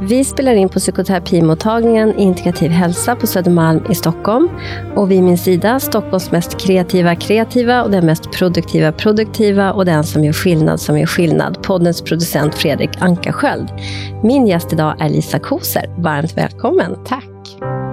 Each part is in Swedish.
Vi spelar in på psykoterapimottagningen Integrativ hälsa på Södermalm i Stockholm. Och vid min sida Stockholms mest kreativa kreativa och den mest produktiva produktiva och den som gör skillnad som gör skillnad. Poddens producent Fredrik Ankarsköld. Min gäst idag är Lisa Koser. Varmt välkommen. Tack.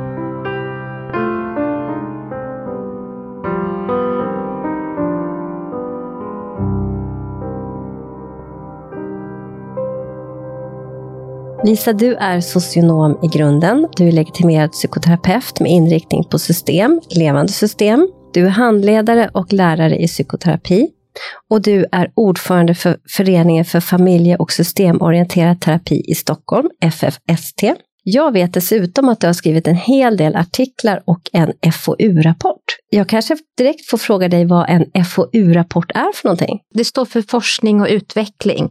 Lisa, du är socionom i grunden. Du är legitimerad psykoterapeut med inriktning på system, levande system. Du är handledare och lärare i psykoterapi. Och du är ordförande för Föreningen för familje och systemorienterad terapi i Stockholm, FFST. Jag vet dessutom att du har skrivit en hel del artiklar och en FoU-rapport. Jag kanske direkt får fråga dig vad en FoU-rapport är för någonting? Det står för forskning och utveckling.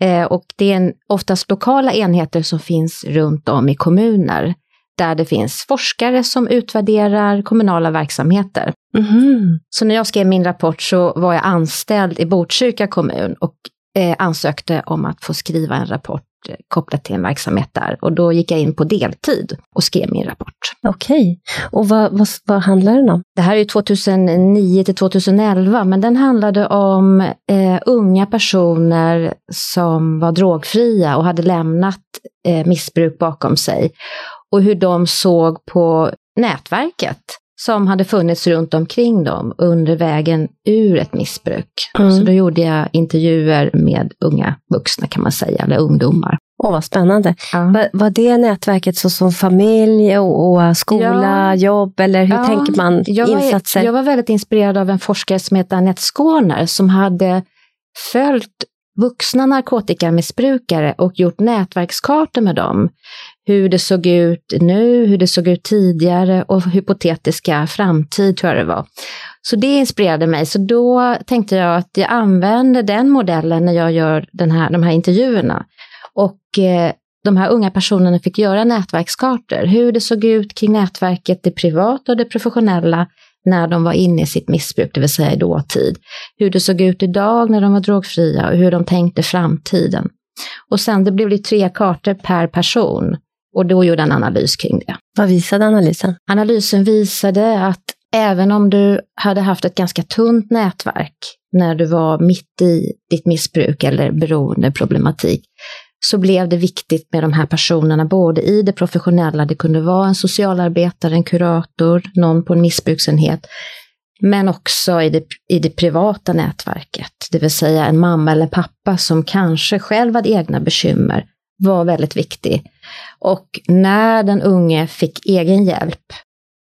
Eh, och det är en, oftast lokala enheter som finns runt om i kommuner där det finns forskare som utvärderar kommunala verksamheter. Mm. Så när jag skrev min rapport så var jag anställd i Botkyrka kommun och eh, ansökte om att få skriva en rapport kopplat till en verksamhet där. Och då gick jag in på deltid och skrev min rapport. Okej, och vad, vad, vad handlar den om? Det här är ju 2009 till 2011, men den handlade om eh, unga personer som var drogfria och hade lämnat eh, missbruk bakom sig. Och hur de såg på nätverket som hade funnits runt omkring dem under vägen ur ett missbruk. Mm. Så då gjorde jag intervjuer med unga vuxna kan man säga, eller ungdomar. Åh, vad spännande. Ja. Var, var det nätverket så som familj och, och skola, ja. jobb eller hur ja. tänker man jag insatser? Var, jag var väldigt inspirerad av en forskare som heter Anette Skåner som hade följt vuxna narkotikamissbrukare och gjort nätverkskartor med dem hur det såg ut nu, hur det såg ut tidigare och hypotetiska framtid tror jag det var. Så det inspirerade mig, så då tänkte jag att jag använder den modellen när jag gör den här, de här intervjuerna. Och eh, de här unga personerna fick göra nätverkskartor, hur det såg ut kring nätverket, det privata och det professionella, när de var inne i sitt missbruk, det vill säga i dåtid. Hur det såg ut idag när de var drogfria och hur de tänkte framtiden. Och sen det blev det tre kartor per person. Och då gjorde en analys kring det. Vad visade analysen? Analysen visade att även om du hade haft ett ganska tunt nätverk när du var mitt i ditt missbruk eller beroendeproblematik, så blev det viktigt med de här personerna, både i det professionella, det kunde vara en socialarbetare, en kurator, någon på en missbruksenhet, men också i det, i det privata nätverket, det vill säga en mamma eller pappa som kanske själv hade egna bekymmer, var väldigt viktig. Och när den unge fick egen hjälp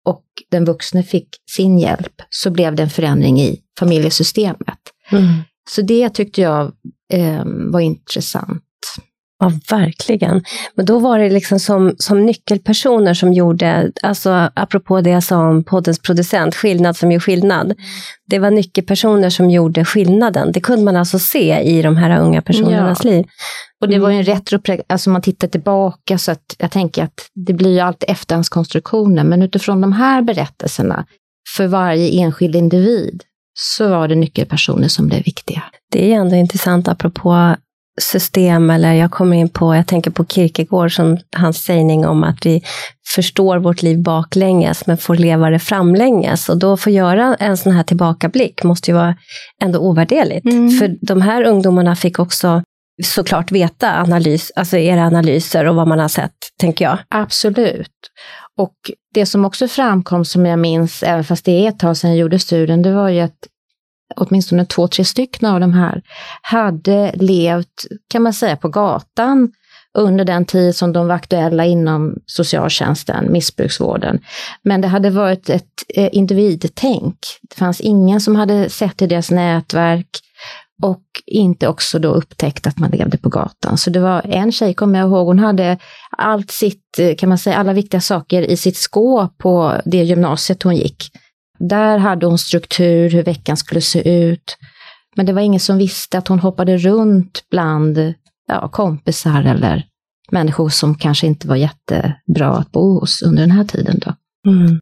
och den vuxne fick sin hjälp så blev det en förändring i familjesystemet. Mm. Så det tyckte jag eh, var intressant. Ja, verkligen. Men då var det liksom som, som nyckelpersoner som gjorde, alltså apropå det som poddens producent, skillnad som gör skillnad. Det var nyckelpersoner som gjorde skillnaden. Det kunde man alltså se i de här unga personernas ja. liv. Och det var ju en mm. retro, alltså man tittar tillbaka så att jag tänker att det blir ju alltid efterhandskonstruktioner, men utifrån de här berättelserna för varje enskild individ så var det nyckelpersoner som blev viktiga. Det är ändå intressant apropå system, eller jag kommer in på, jag tänker på Kierkegaard som hans sägning om att vi förstår vårt liv baklänges men får leva det framlänges. Och då få göra en sån här tillbakablick måste ju vara ändå ovärderligt. Mm. För de här ungdomarna fick också såklart veta analys, alltså era analyser och vad man har sett, tänker jag. Absolut. Och det som också framkom som jag minns, även fast det är ett tag sedan jag gjorde studien, det var ju att åtminstone två, tre stycken av de här hade levt, kan man säga, på gatan under den tid som de var aktuella inom socialtjänsten, missbruksvården. Men det hade varit ett eh, individtänk. Det fanns ingen som hade sett i deras nätverk och inte också då upptäckt att man levde på gatan. Så det var en tjej, kommer jag ihåg, hon hade allt sitt, eh, kan man säga, alla viktiga saker i sitt skåp på det gymnasiet hon gick. Där hade hon struktur, hur veckan skulle se ut. Men det var ingen som visste att hon hoppade runt bland ja, kompisar eller människor som kanske inte var jättebra att bo hos under den här tiden. Då. Mm.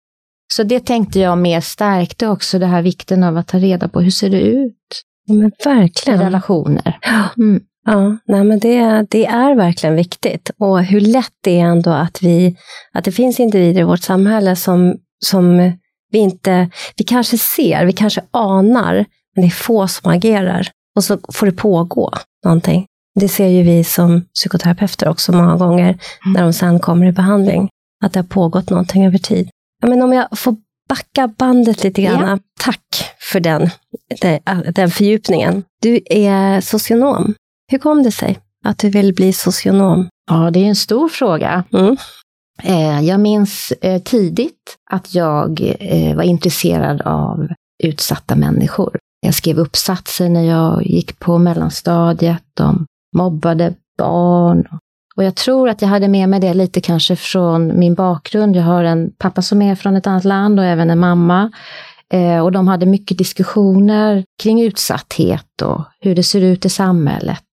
Så det tänkte jag mer stärkte också det här vikten av att ta reda på hur ser det ut? Men verkligen. Relationer. Mm. Ja, nej men det, det är verkligen viktigt. Och hur lätt det är ändå att, vi, att det finns individer i vårt samhälle som, som vi inte, vi kanske ser, vi kanske anar, men det är få som agerar. Och så får det pågå någonting. Det ser ju vi som psykoterapeuter också många gånger, mm. när de sen kommer i behandling, att det har pågått någonting över tid. Ja, men om jag får backa bandet lite grann. Ja. Tack för den, den fördjupningen. Du är socionom. Hur kom det sig att du vill bli socionom? Ja, det är en stor fråga. Mm. Eh, jag minns eh, tidigt att jag eh, var intresserad av utsatta människor. Jag skrev uppsatser när jag gick på mellanstadiet om mobbade barn. Och jag tror att jag hade med mig det lite kanske från min bakgrund. Jag har en pappa som är från ett annat land och även en mamma. Och de hade mycket diskussioner kring utsatthet och hur det ser ut i samhället.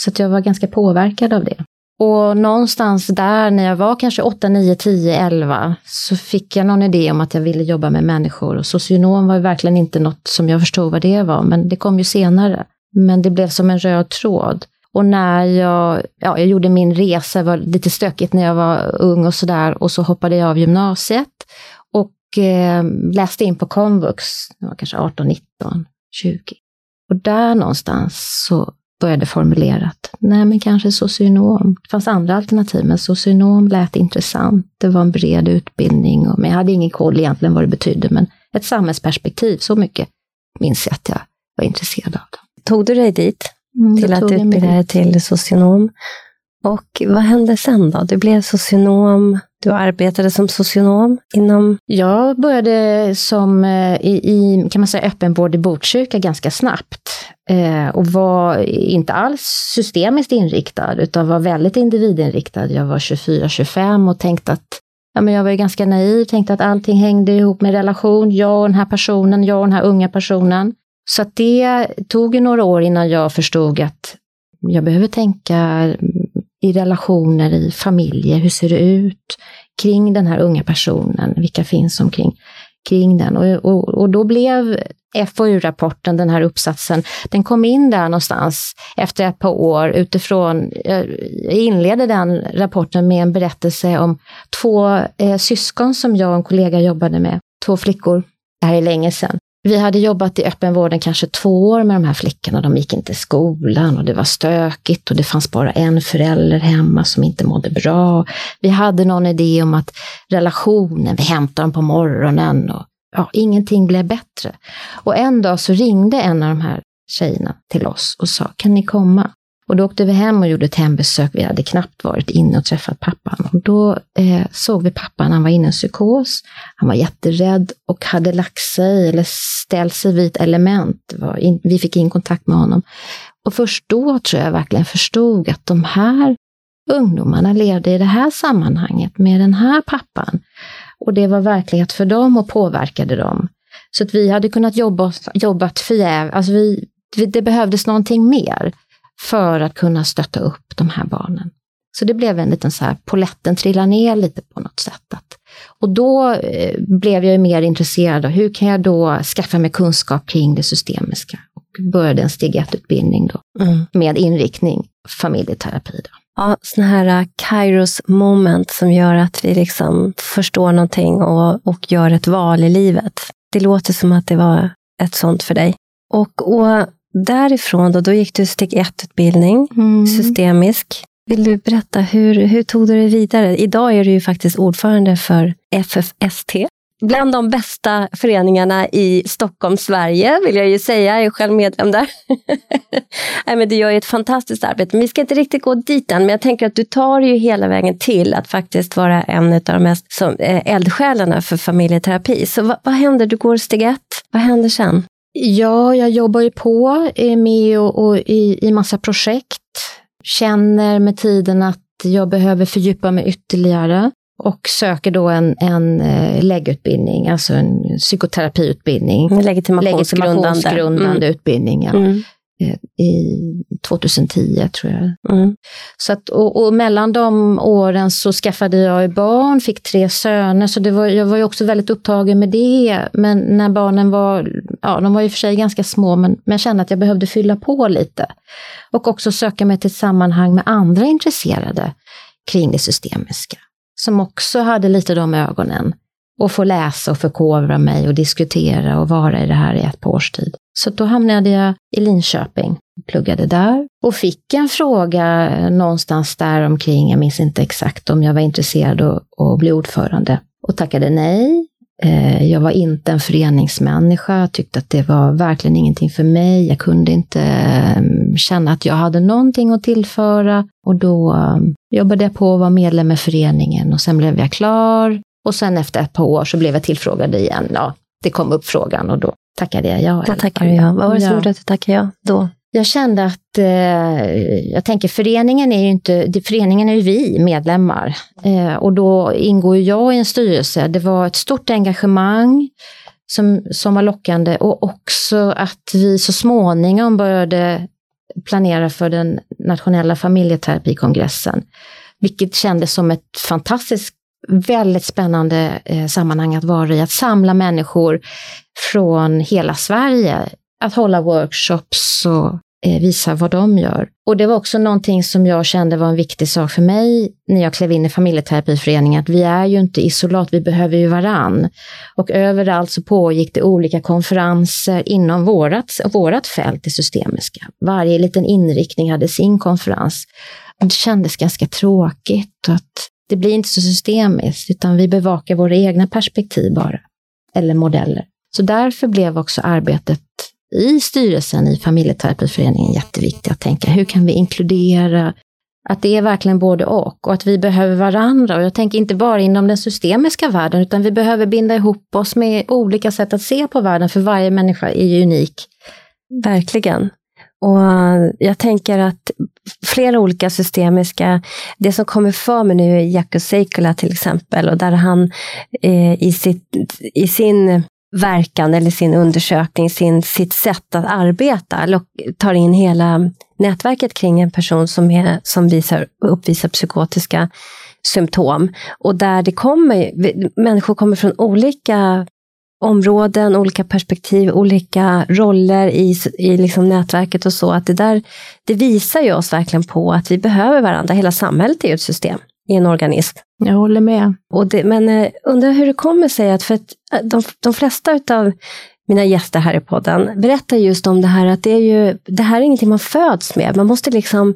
Så att jag var ganska påverkad av det. Och någonstans där när jag var kanske 8, 9, 10, 11 så fick jag någon idé om att jag ville jobba med människor. Och socionom var verkligen inte något som jag förstod vad det var, men det kom ju senare. Men det blev som en röd tråd. Och när jag, ja, jag gjorde min resa, det var lite stökigt när jag var ung och sådär, och så hoppade jag av gymnasiet och eh, läste in på komvux, jag var kanske 18, 19, 20. Och där någonstans så började formulera att nej men kanske socionom. Det fanns andra alternativ, men socionom lät intressant. Det var en bred utbildning, och, men jag hade ingen koll egentligen vad det betydde, men ett samhällsperspektiv, så mycket minns jag att jag var intresserad av. Tog du dig dit? Mm, till att utbilda dig till socionom? Och vad hände sen då? Du blev socionom, du arbetade som socionom inom? Jag började som eh, i, i kan man säga, öppenvård i Botkyrka ganska snabbt. Eh, och var inte alls systemiskt inriktad, utan var väldigt individinriktad. Jag var 24-25 och tänkte att Ja, men jag var ju ganska naiv, tänkte att allting hängde ihop med relation, jag och den här personen, jag och den här unga personen. Så att det tog ju några år innan jag förstod att jag behöver tänka i relationer, i familjer, hur ser det ut kring den här unga personen, vilka finns omkring kring den. Och, och, och då blev FoU-rapporten, den här uppsatsen, den kom in där någonstans efter ett par år utifrån, eh, jag inledde den rapporten med en berättelse om två eh, syskon som jag och en kollega jobbade med, två flickor, det här är länge sedan. Vi hade jobbat i öppenvården kanske två år med de här flickorna. De gick inte i skolan och det var stökigt och det fanns bara en förälder hemma som inte mådde bra. Vi hade någon idé om att relationen, vi hämtar dem på morgonen och ja, ingenting blev bättre. Och en dag så ringde en av de här tjejerna till oss och sa, kan ni komma? Och då åkte vi hem och gjorde ett hembesök. Vi hade knappt varit inne och träffat pappan. Och då eh, såg vi pappan, han var inne i en psykos. Han var jätterädd och hade lagt sig eller ställt sig vid ett element. In, vi fick in kontakt med honom. Och först då tror jag verkligen förstod att de här ungdomarna levde i det här sammanhanget med den här pappan. Och det var verklighet för dem och påverkade dem. Så att vi hade kunnat jobba jobbat förgäves. Alltså vi, det behövdes någonting mer för att kunna stötta upp de här barnen. Så det blev en liten så här, poletten trillade ner lite på något sätt. Att, och då eh, blev jag mer intresserad av hur kan jag då skaffa mig kunskap kring det systemiska? Och började en steg 1-utbildning då mm. med inriktning familjeterapi. Då. Ja, sådana här uh, Kairos moment som gör att vi liksom förstår någonting och, och gör ett val i livet. Det låter som att det var ett sånt för dig. Och, och därifrån då, då gick du steg ett-utbildning, mm. systemisk. Vill du berätta, hur, hur tog du dig vidare? Idag är du ju faktiskt ordförande för FFST. Bland de bästa föreningarna i Stockholm, Sverige, vill jag ju säga. Jag är själv medlem där. Nej, men du gör ju ett fantastiskt arbete, men vi ska inte riktigt gå dit än. Men jag tänker att du tar ju hela vägen till att faktiskt vara en av de mest som, eh, eldsjälarna för familjeterapi. Så vad, vad händer? Du går steg ett. Vad händer sen? Ja, jag jobbar ju på med och, och i, i massa projekt. Känner med tiden att jag behöver fördjupa mig ytterligare. och söker då en, en eh, läggutbildning, alltså en psykoterapiutbildning. Legitimationsgrundande, Legitimationsgrundande mm. utbildning. Ja. Mm. Eh, I 2010 tror jag. Mm. Så att, och, och, mellan de åren så skaffade jag barn, fick tre söner, så det var, jag var ju också väldigt upptagen med det. Men när barnen var, ja de var och för sig ganska små, men, men jag kände att jag behövde fylla på lite. Och också söka mig till ett sammanhang med andra intresserade kring det systemiska som också hade lite de ögonen. Och få läsa och förkovra mig och diskutera och vara i det här i ett par års tid. Så då hamnade jag i Linköping, pluggade där och fick en fråga någonstans där omkring, jag minns inte exakt om jag var intresserad att bli ordförande och tackade nej. Eh, jag var inte en föreningsmänniska, tyckte att det var verkligen ingenting för mig. Jag kunde inte ehm, känna att jag hade någonting att tillföra och då ehm, jobbade jag på att vara medlem i föreningen och sen blev jag klar. Och sen efter ett par år så blev jag tillfrågad igen. Ja, det kom upp frågan och då tackade jag ja. Då tackade du ja. Vad var det som ja. gjorde att du tackade ja då? Jag kände att, eh, jag tänker föreningen är ju inte, föreningen är ju vi medlemmar. Eh, och då ingår jag i en styrelse. Det var ett stort engagemang som, som var lockande och också att vi så småningom började planera för den nationella familjeterapikongressen. Vilket kändes som ett fantastiskt, väldigt spännande eh, sammanhang att vara i. Att samla människor från hela Sverige. Att hålla workshops och eh, visa vad de gör. Och det var också någonting som jag kände var en viktig sak för mig när jag klev in i familjeterapiföreningen, att vi är ju inte isolat, vi behöver ju varann. Och överallt så pågick det olika konferenser inom vårat, vårat fält, det systemiska. Varje liten inriktning hade sin konferens. Det kändes ganska tråkigt att det blir inte så systemiskt, utan vi bevakar våra egna perspektiv bara, eller modeller. Så därför blev också arbetet i styrelsen i familjeterapiföreningen jätteviktigt att tänka hur kan vi inkludera att det är verkligen både och och att vi behöver varandra. Och jag tänker inte bara inom den systemiska världen utan vi behöver binda ihop oss med olika sätt att se på världen för varje människa är ju unik. Verkligen. Och eh, jag tänker att flera olika systemiska, det som kommer för mig nu är Jaakko Seikola till exempel, och där han eh, i, sitt, i sin verkan eller sin undersökning, sin, sitt sätt att arbeta, tar in hela nätverket kring en person som, är, som visar, uppvisar psykotiska symptom. Och där det kommer, människor kommer från olika områden, olika perspektiv, olika roller i, i liksom nätverket och så. Att det, där, det visar ju oss verkligen på att vi behöver varandra. Hela samhället är ju ett system i en organism. Jag håller med. Och det, men eh, undrar hur det kommer sig att, för att eh, de, de flesta av mina gäster här i podden berättar just om det här att det är ju, det här är ingenting man föds med. Man måste liksom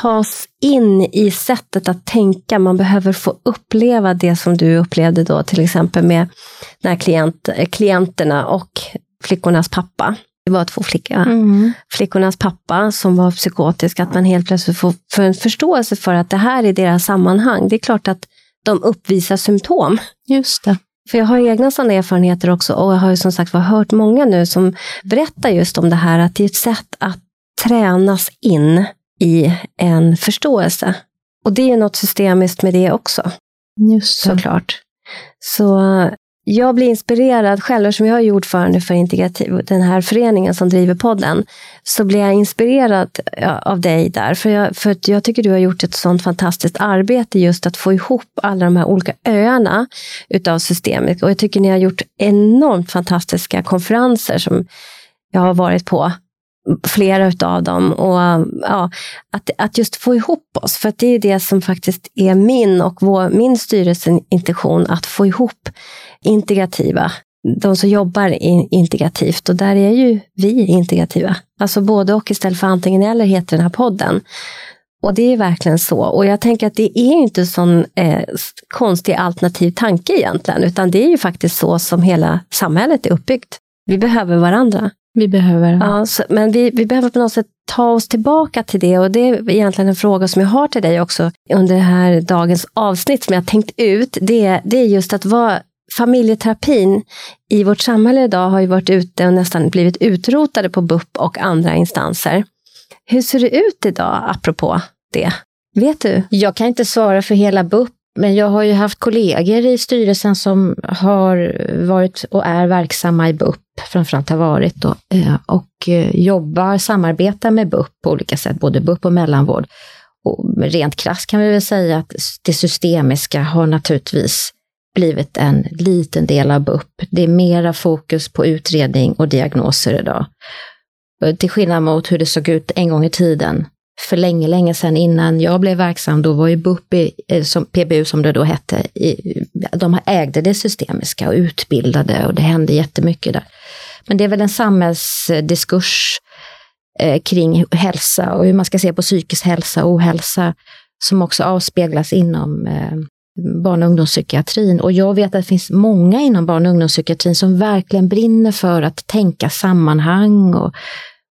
tas in i sättet att tänka. Man behöver få uppleva det som du upplevde då, till exempel med när klient, klienterna och flickornas pappa. Det var två flickor. Mm. Flickornas pappa som var psykotisk, att man helt plötsligt får, får en förståelse för att det här är deras sammanhang. Det är klart att de uppvisar symptom. Just det. För jag har egna sådana erfarenheter också och jag har ju som sagt var hört många nu som berättar just om det här att det är ett sätt att tränas in i en förståelse. Och det är något systemiskt med det också. Just det. Såklart. Så jag blir inspirerad själv, eftersom jag är ordförande för integrativ, den här föreningen som driver podden, så blir jag inspirerad av dig där. För, jag, för jag tycker du har gjort ett sånt fantastiskt arbete just att få ihop alla de här olika öarna utav systemet. Och jag tycker ni har gjort enormt fantastiska konferenser som jag har varit på flera utav dem. Och, ja, att, att just få ihop oss, för det är det som faktiskt är min och vår, min styrelseintention att få ihop integrativa, de som jobbar integrativt. Och där är ju vi integrativa. Alltså både och istället för antingen eller heter den här podden. Och det är verkligen så. Och jag tänker att det är inte sån eh, konstig alternativ tanke egentligen, utan det är ju faktiskt så som hela samhället är uppbyggt. Vi behöver varandra. Vi behöver. Ja, så, men vi, vi behöver på något sätt ta oss tillbaka till det och det är egentligen en fråga som jag har till dig också under det här dagens avsnitt som jag tänkt ut. Det, det är just att vara familjeterapin i vårt samhälle idag har ju varit ute och nästan blivit utrotade på BUP och andra instanser. Hur ser det ut idag apropå det? Vet du? Jag kan inte svara för hela BUP men jag har ju haft kollegor i styrelsen som har varit och är verksamma i BUP, framförallt har varit då, eh, och eh, jobbar, samarbetar med BUP på olika sätt, både BUP och mellanvård. Och rent krasst kan vi väl säga att det systemiska har naturligtvis blivit en liten del av BUP. Det är mera fokus på utredning och diagnoser idag. Eh, till skillnad mot hur det såg ut en gång i tiden för länge, länge sedan innan jag blev verksam, då var ju BUP, eh, som PBU som det då hette, de ägde det systemiska och utbildade och det hände jättemycket där. Men det är väl en samhällsdiskurs eh, kring hälsa och hur man ska se på psykisk hälsa och ohälsa som också avspeglas inom eh, barn och ungdomspsykiatrin. Och jag vet att det finns många inom barn och ungdomspsykiatrin som verkligen brinner för att tänka sammanhang och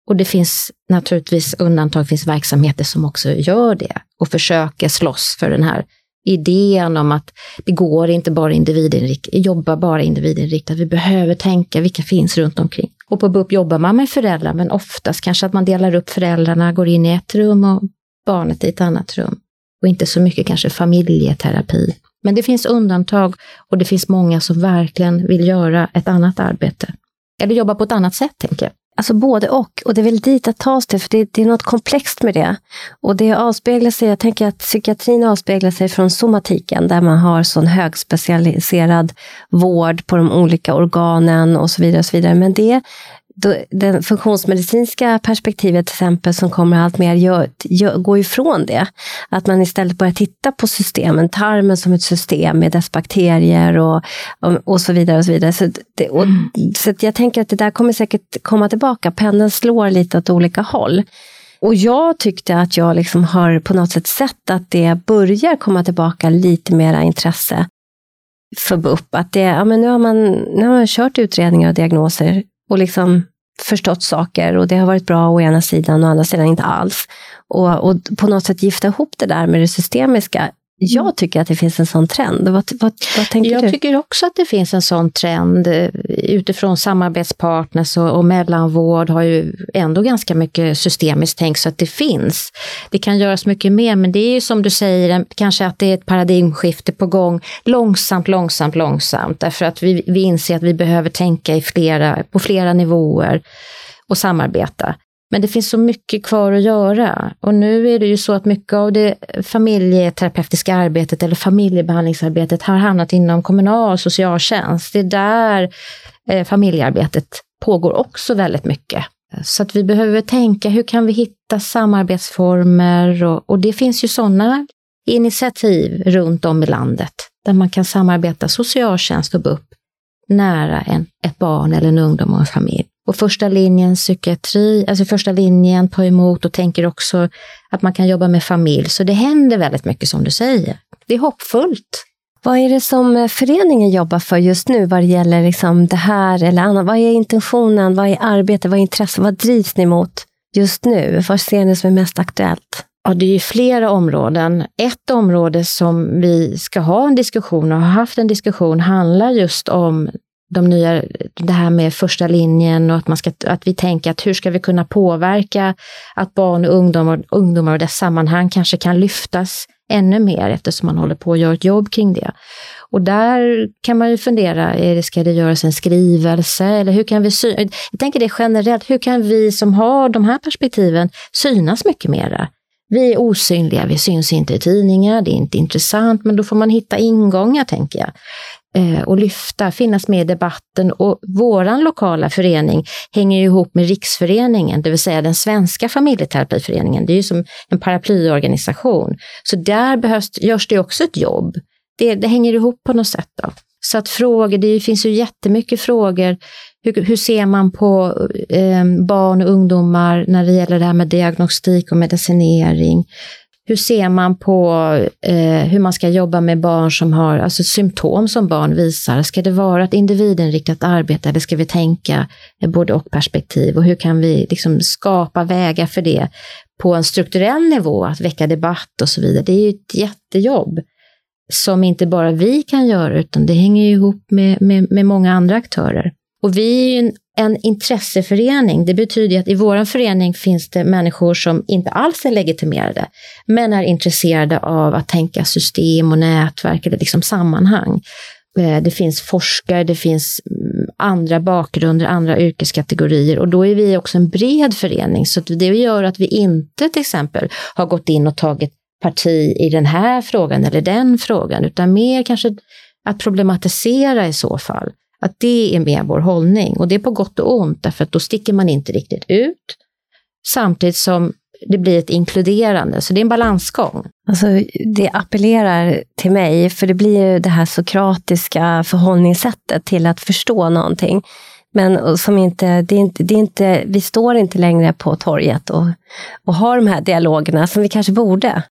och det finns naturligtvis undantag, det finns verksamheter som också gör det och försöker slåss för den här idén om att det går inte bara individinriktat, jobba bara individinriktat. Vi behöver tänka vilka finns runt omkring. Och på BUP jobbar man med föräldrar, men oftast kanske att man delar upp föräldrarna, går in i ett rum och barnet i ett annat rum. Och inte så mycket kanske familjeterapi. Men det finns undantag och det finns många som verkligen vill göra ett annat arbete. Eller jobba på ett annat sätt, tänker jag. Alltså både och. Och det är väl dit att ta oss till, för det, det, är något komplext med det. Och det avspeglar sig, jag tänker att psykiatrin avspeglar sig från somatiken, där man har sån högspecialiserad vård på de olika organen och så vidare. Och så vidare. Men det det funktionsmedicinska perspektivet till exempel som kommer allt mer gör, gör, går ifrån det. Att man istället börjar titta på systemen, tarmen som ett system med dess bakterier och, och, och så vidare. och Så vidare. Så, det, och, mm. så jag tänker att det där kommer säkert komma tillbaka. Pendeln slår lite åt olika håll. Och jag tyckte att jag liksom har på något sätt sett att det börjar komma tillbaka lite mera intresse för BUP. Att det, ja, men nu, har man, nu har man kört utredningar och diagnoser och liksom förstått saker och det har varit bra å ena sidan och å andra sidan inte alls. Och, och på något sätt gifta ihop det där med det systemiska jag mm. tycker att det finns en sån trend. Vad, vad, vad tänker jag du? Jag tycker också att det finns en sån trend. Eh, utifrån samarbetspartners och, och mellanvård har ju ändå ganska mycket systemiskt tänk så att det finns. Det kan göras mycket mer, men det är ju som du säger, kanske att det är ett paradigmskifte på gång. Långsamt, långsamt, långsamt. Därför att vi, vi inser att vi behöver tänka i flera, på flera nivåer och samarbeta. Men det finns så mycket kvar att göra. Och nu är det ju så att mycket av det familjeterapeutiska arbetet eller familjebehandlingsarbetet har hamnat inom kommunal socialtjänst. Det är där eh, familjearbetet pågår också väldigt mycket. Så att vi behöver tänka, hur kan vi hitta samarbetsformer? Och, och det finns ju sådana initiativ runt om i landet där man kan samarbeta socialtjänst och BUP nära en, ett barn eller en ungdom och en familj. Och första linjen psykiatri, alltså första linjen tar emot och tänker också att man kan jobba med familj. Så det händer väldigt mycket som du säger. Det är hoppfullt. Vad är det som eh, föreningen jobbar för just nu vad det gäller liksom det här eller annat? Vad är intentionen? Vad är arbetet? Vad är intresset? Vad drivs ni mot just nu? Vad ser ni som är mest aktuellt? Ja, det är ju flera områden. Ett område som vi ska ha en diskussion och har haft en diskussion handlar just om de nya, det här med första linjen och att, man ska, att vi tänker att hur ska vi kunna påverka att barn och ungdomar, ungdomar och dess sammanhang kanske kan lyftas ännu mer eftersom man håller på att göra ett jobb kring det. Och där kan man ju fundera, är det, ska det göras en skrivelse eller hur kan vi synas? Jag tänker det generellt, hur kan vi som har de här perspektiven synas mycket mera? Vi är osynliga, vi syns inte i tidningar, det är inte intressant, men då får man hitta ingångar tänker jag eh, och lyfta, finnas med i debatten. Och våran lokala förening hänger ju ihop med Riksföreningen, det vill säga den svenska familjeterapiföreningen. Det är ju som en paraplyorganisation. Så där behövs, görs det också ett jobb. Det, det hänger ihop på något sätt. Då. Så att frågor, det finns ju jättemycket frågor. Hur, hur ser man på eh, barn och ungdomar när det gäller det här med diagnostik och medicinering? Hur ser man på eh, hur man ska jobba med barn som har alltså symptom som barn visar? Ska det vara ett individinriktat arbete eller ska vi tänka eh, både och perspektiv? Och hur kan vi liksom skapa vägar för det på en strukturell nivå, att väcka debatt och så vidare? Det är ju ett jättejobb som inte bara vi kan göra, utan det hänger ihop med, med, med många andra aktörer. Och vi är ju en en intresseförening, det betyder att i vår förening finns det människor som inte alls är legitimerade, men är intresserade av att tänka system och nätverk eller liksom sammanhang. Eh, det finns forskare, det finns mm, andra bakgrunder, andra yrkeskategorier och då är vi också en bred förening. Så det gör att vi inte till exempel har gått in och tagit parti i den här frågan eller den frågan, utan mer kanske att problematisera i så fall. Att det är mer vår hållning och det är på gott och ont därför att då sticker man inte riktigt ut samtidigt som det blir ett inkluderande, så det är en balansgång. Alltså, det appellerar till mig, för det blir ju det här sokratiska förhållningssättet till att förstå någonting. Men som inte, det är inte, det är inte, vi står inte längre på torget och, och har de här dialogerna som vi kanske borde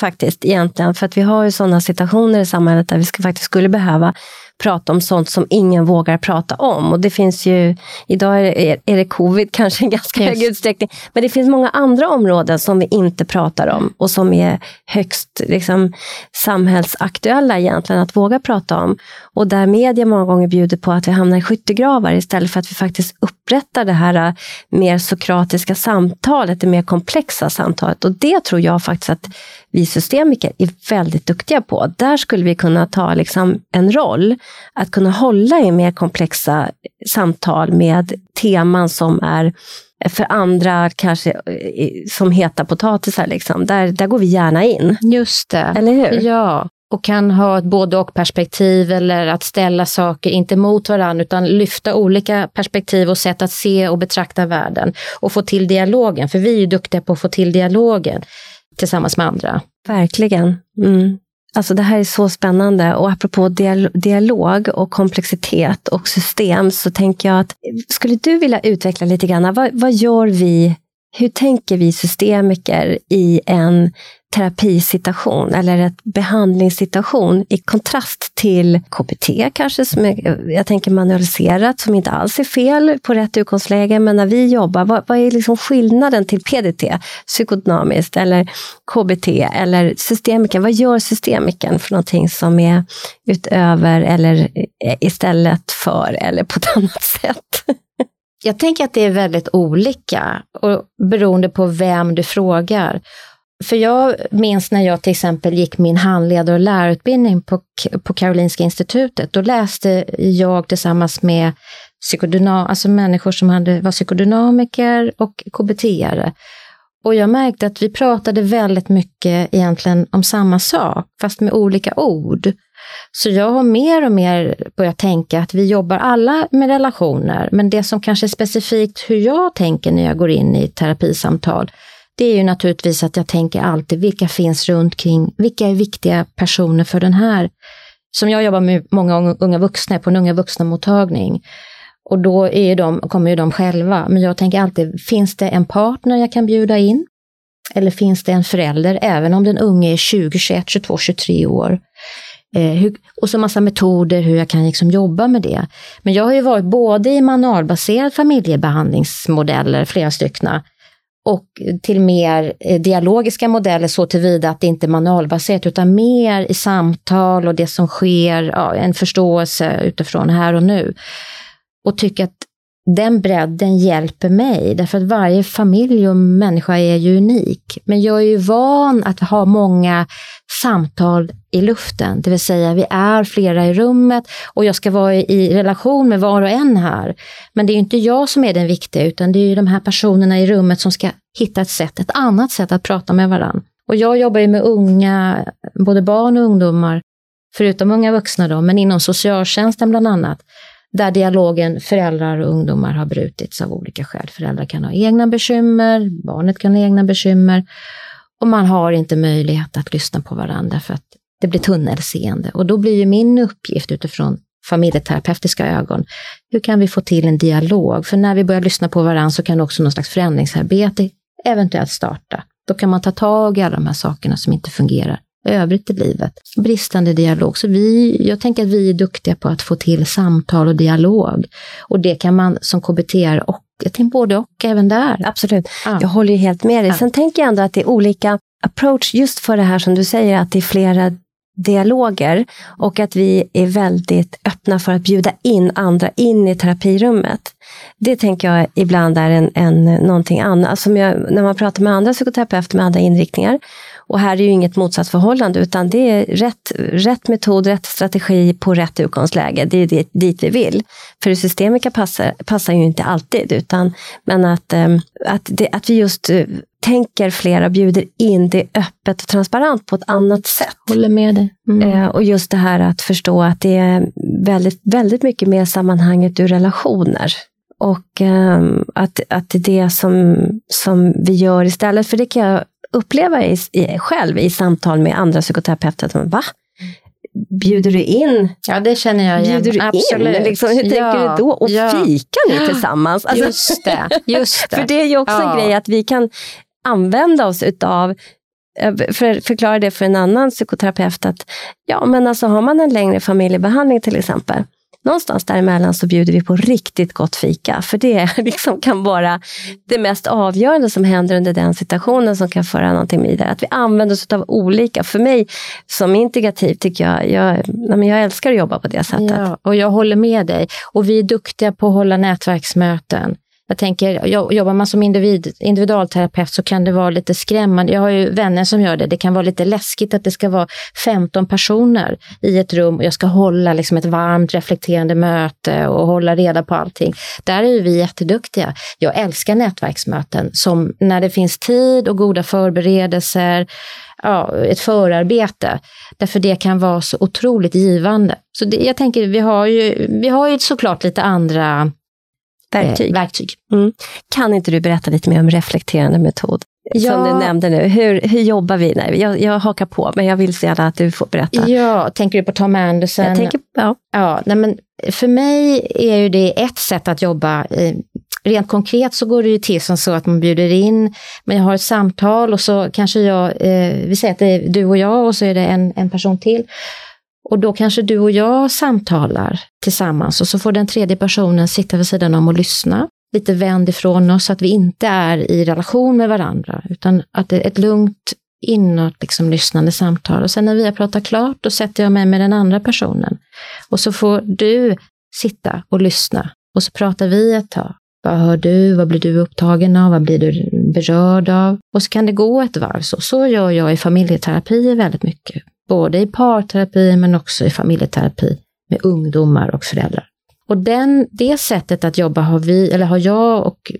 faktiskt egentligen. För att vi har ju sådana situationer i samhället där vi ska, faktiskt skulle behöva prata om sånt som ingen vågar prata om. Och det finns ju, idag är det, är det covid kanske i ganska yes. hög utsträckning, men det finns många andra områden som vi inte pratar om och som är högst liksom, samhällsaktuella egentligen att våga prata om. Och där media många gånger bjuder på att vi hamnar i skyttegravar istället för att vi faktiskt upprättar det här äh, mer sokratiska samtalet, det mer komplexa samtalet. Och det tror jag faktiskt att vi systemiker är väldigt duktiga på. Där skulle vi kunna ta liksom en roll, att kunna hålla i mer komplexa samtal med teman som är för andra kanske eh, som heta potatisar. Liksom. Där, där går vi gärna in. Just det. Eller hur? Ja, och kan ha ett både och perspektiv eller att ställa saker, inte mot varandra, utan lyfta olika perspektiv och sätt att se och betrakta världen och få till dialogen. För vi är ju duktiga på att få till dialogen tillsammans med andra. Verkligen. Mm. Alltså det här är så spännande. Och apropå dialog och komplexitet och system så tänker jag att skulle du vilja utveckla lite grann, vad, vad gör vi, hur tänker vi systemiker i en terapisituation eller ett behandlingssituation i kontrast till KBT kanske, som är, jag tänker manualiserat, som inte alls är fel på rätt utgångsläge. Men när vi jobbar, vad, vad är liksom skillnaden till PDT, psykodynamiskt eller KBT eller systemiken? Vad gör systemiken för någonting som är utöver eller istället för eller på ett annat sätt? Jag tänker att det är väldigt olika och beroende på vem du frågar. För jag minns när jag till exempel gick min handledare och lärarutbildning på, på Karolinska institutet. Då läste jag tillsammans med psykodynam, alltså människor som hade, var psykodynamiker och KBT-are. Och jag märkte att vi pratade väldigt mycket egentligen om samma sak, fast med olika ord. Så jag har mer och mer börjat tänka att vi jobbar alla med relationer, men det som kanske är specifikt hur jag tänker när jag går in i terapisamtal, det är ju naturligtvis att jag tänker alltid, vilka finns runt kring, vilka är viktiga personer för den här? Som jag jobbar med många unga vuxna på en unga vuxna-mottagning. Och då är de, kommer ju de själva. Men jag tänker alltid, finns det en partner jag kan bjuda in? Eller finns det en förälder, även om den unge är 20, 21, 22, 23 år? Eh, hur, och så massa metoder hur jag kan liksom jobba med det. Men jag har ju varit både i manualbaserade familjebehandlingsmodeller, flera stycken, och till mer eh, dialogiska modeller så tillvida att det inte är manualbaserat utan mer i samtal och det som sker, ja, en förståelse utifrån här och nu. Och tycker att den bredden hjälper mig, därför att varje familj och människa är ju unik. Men jag är ju van att ha många samtal i luften, det vill säga vi är flera i rummet och jag ska vara i relation med var och en här. Men det är ju inte jag som är den viktiga, utan det är ju de här personerna i rummet som ska hitta ett sätt, ett annat sätt att prata med varandra. Och jag jobbar ju med unga, både barn och ungdomar, förutom unga vuxna då, men inom socialtjänsten bland annat där dialogen föräldrar och ungdomar har brutits av olika skäl. Föräldrar kan ha egna bekymmer, barnet kan ha egna bekymmer och man har inte möjlighet att lyssna på varandra för att det blir tunnelseende. Och då blir ju min uppgift utifrån familjeterapeutiska ögon, hur kan vi få till en dialog? För när vi börjar lyssna på varandra så kan också någon slags förändringsarbete eventuellt starta. Då kan man ta tag i alla de här sakerna som inte fungerar övrigt i livet. Bristande dialog. Så vi, jag tänker att vi är duktiga på att få till samtal och dialog. Och det kan man som KBT och jag tänker både och även där. Absolut, ja. jag håller ju helt med dig. Sen tänker jag ändå att det är olika approach just för det här som du säger att det är flera dialoger och att vi är väldigt öppna för att bjuda in andra in i terapirummet. Det tänker jag ibland är en, en, någonting annat. Alltså jag, när man pratar med andra psykoterapeuter med andra inriktningar och här är ju inget motsatsförhållande utan det är rätt, rätt metod, rätt strategi på rätt utgångsläge. Det är det, dit vi vill. För systemika passar, passar ju inte alltid utan men att, ehm, att, det, att vi just eh, tänker flera, bjuder in det öppet och transparent på ett annat sätt. Håller med dig. Mm. Eh, och just det här att förstå att det är väldigt, väldigt mycket mer sammanhanget ur relationer. Och eh, att, att det är det som, som vi gör istället. För det kan jag uppleva i, i, själv i samtal med andra psykoterapeuter. Att, va? Bjuder du in? Ja, det känner jag igen. Bjuder du Absolut. in? Liksom, hur tänker ja. du då? Och ja. fikar ni tillsammans? Alltså, Just det. Just det. för det är ju också Ja. en grej att vi kan använda oss utav eh, för, förklara det för en annan psykoterapeut att ja, men alltså har man en längre familjebehandling till exempel, någonstans däremellan så bjuder vi på riktigt gott fika, för det liksom kan vara det mest avgörande som händer under den situationen som kan föra någonting vidare. Att vi använder oss av olika. För mig som integrativ tycker jag, jag, nej, jag älskar att jobba på det sättet. Ja, och jag håller med dig. Och vi är duktiga på att hålla nätverksmöten. Jag tänker, jobbar man som individ, individualterapeut så kan det vara lite skrämmande. Jag har ju vänner som gör det. Det kan vara lite läskigt att det ska vara 15 personer i ett rum och jag ska hålla liksom ett varmt reflekterande möte och hålla reda på allting. Där är ju vi jätteduktiga. Jag älskar nätverksmöten som när det finns tid och goda förberedelser, ja, ett förarbete. Därför det kan vara så otroligt givande. Så det, jag tänker, vi har ju, vi har ju såklart lite andra Verktyg. Eh, verktyg. Kan inte du berätta lite mer om reflekterande metod? Som Ja. du nämnde nu, hur, hur jobbar vi? Nej, jag, jag hakar på, men jag vill så gärna att du får berätta. Ja, tänker du på Tom Anderson? Jag tänker, ja. Ja, nej men för mig är ju det ett sätt att jobba. Eh, Rent konkret så går det ju till som så att man bjuder in, men jag har ett samtal och så kanske jag, eh, vi säger att det är du och jag och så är det en, en person till. Och då kanske du och jag samtalar tillsammans och så får den tredje personen sitta vid sidan om och lyssna. Lite vänd ifrån oss så att vi inte är i relation med varandra utan att det är ett lugnt inåt liksom, lyssnande samtal. Och sen när vi har pratat klart då sätter jag mig med den andra personen. Och så får du sitta och lyssna och så pratar vi ett tag. Vad hör du? Vad blir du upptagen av? Vad blir du berörd av? Och så kan det gå ett varv. Så, så gör jag i familjeterapi väldigt mycket. Både i parterapi men också i familjeterapi med ungdomar och föräldrar. Och den, det sättet att jobba har, vi, eller har jag och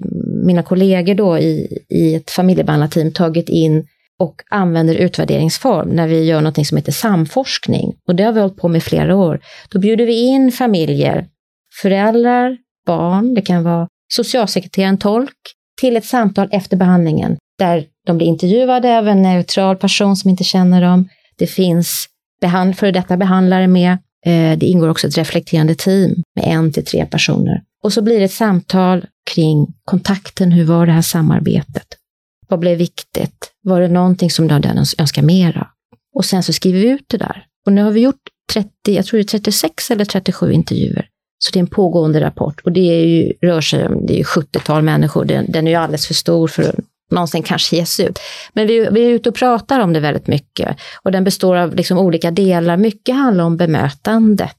mina kollegor då i, i ett familjebehandlarteam tagit in och använder utvärderingsform när vi gör något som heter samforskning. Och det har vi hållit på med i flera år. Då bjuder vi in familjer, föräldrar, barn, det kan vara socialsekreteraren, tolk, till ett samtal efter behandlingen där de blir intervjuade av en neutral person som inte känner dem. Det finns behand, före detta behandlare med. Eh, det ingår också ett reflekterande team med en till tre personer. Och så blir det ett samtal kring kontakten, hur var det här samarbetet? Vad blev viktigt? Var det någonting som du hade önskat mera? Och sen så skriver vi ut det där. Och nu har vi gjort 30, jag tror det är 36 eller 37 intervjuer. Så det är en pågående rapport och det är ju, rör sig om det är 70-tal människor. Den, den är ju alldeles för stor för att någonsin kanske ges ut. Men vi, vi är ute och pratar om det väldigt mycket och den består av liksom olika delar. Mycket handlar om bemötandet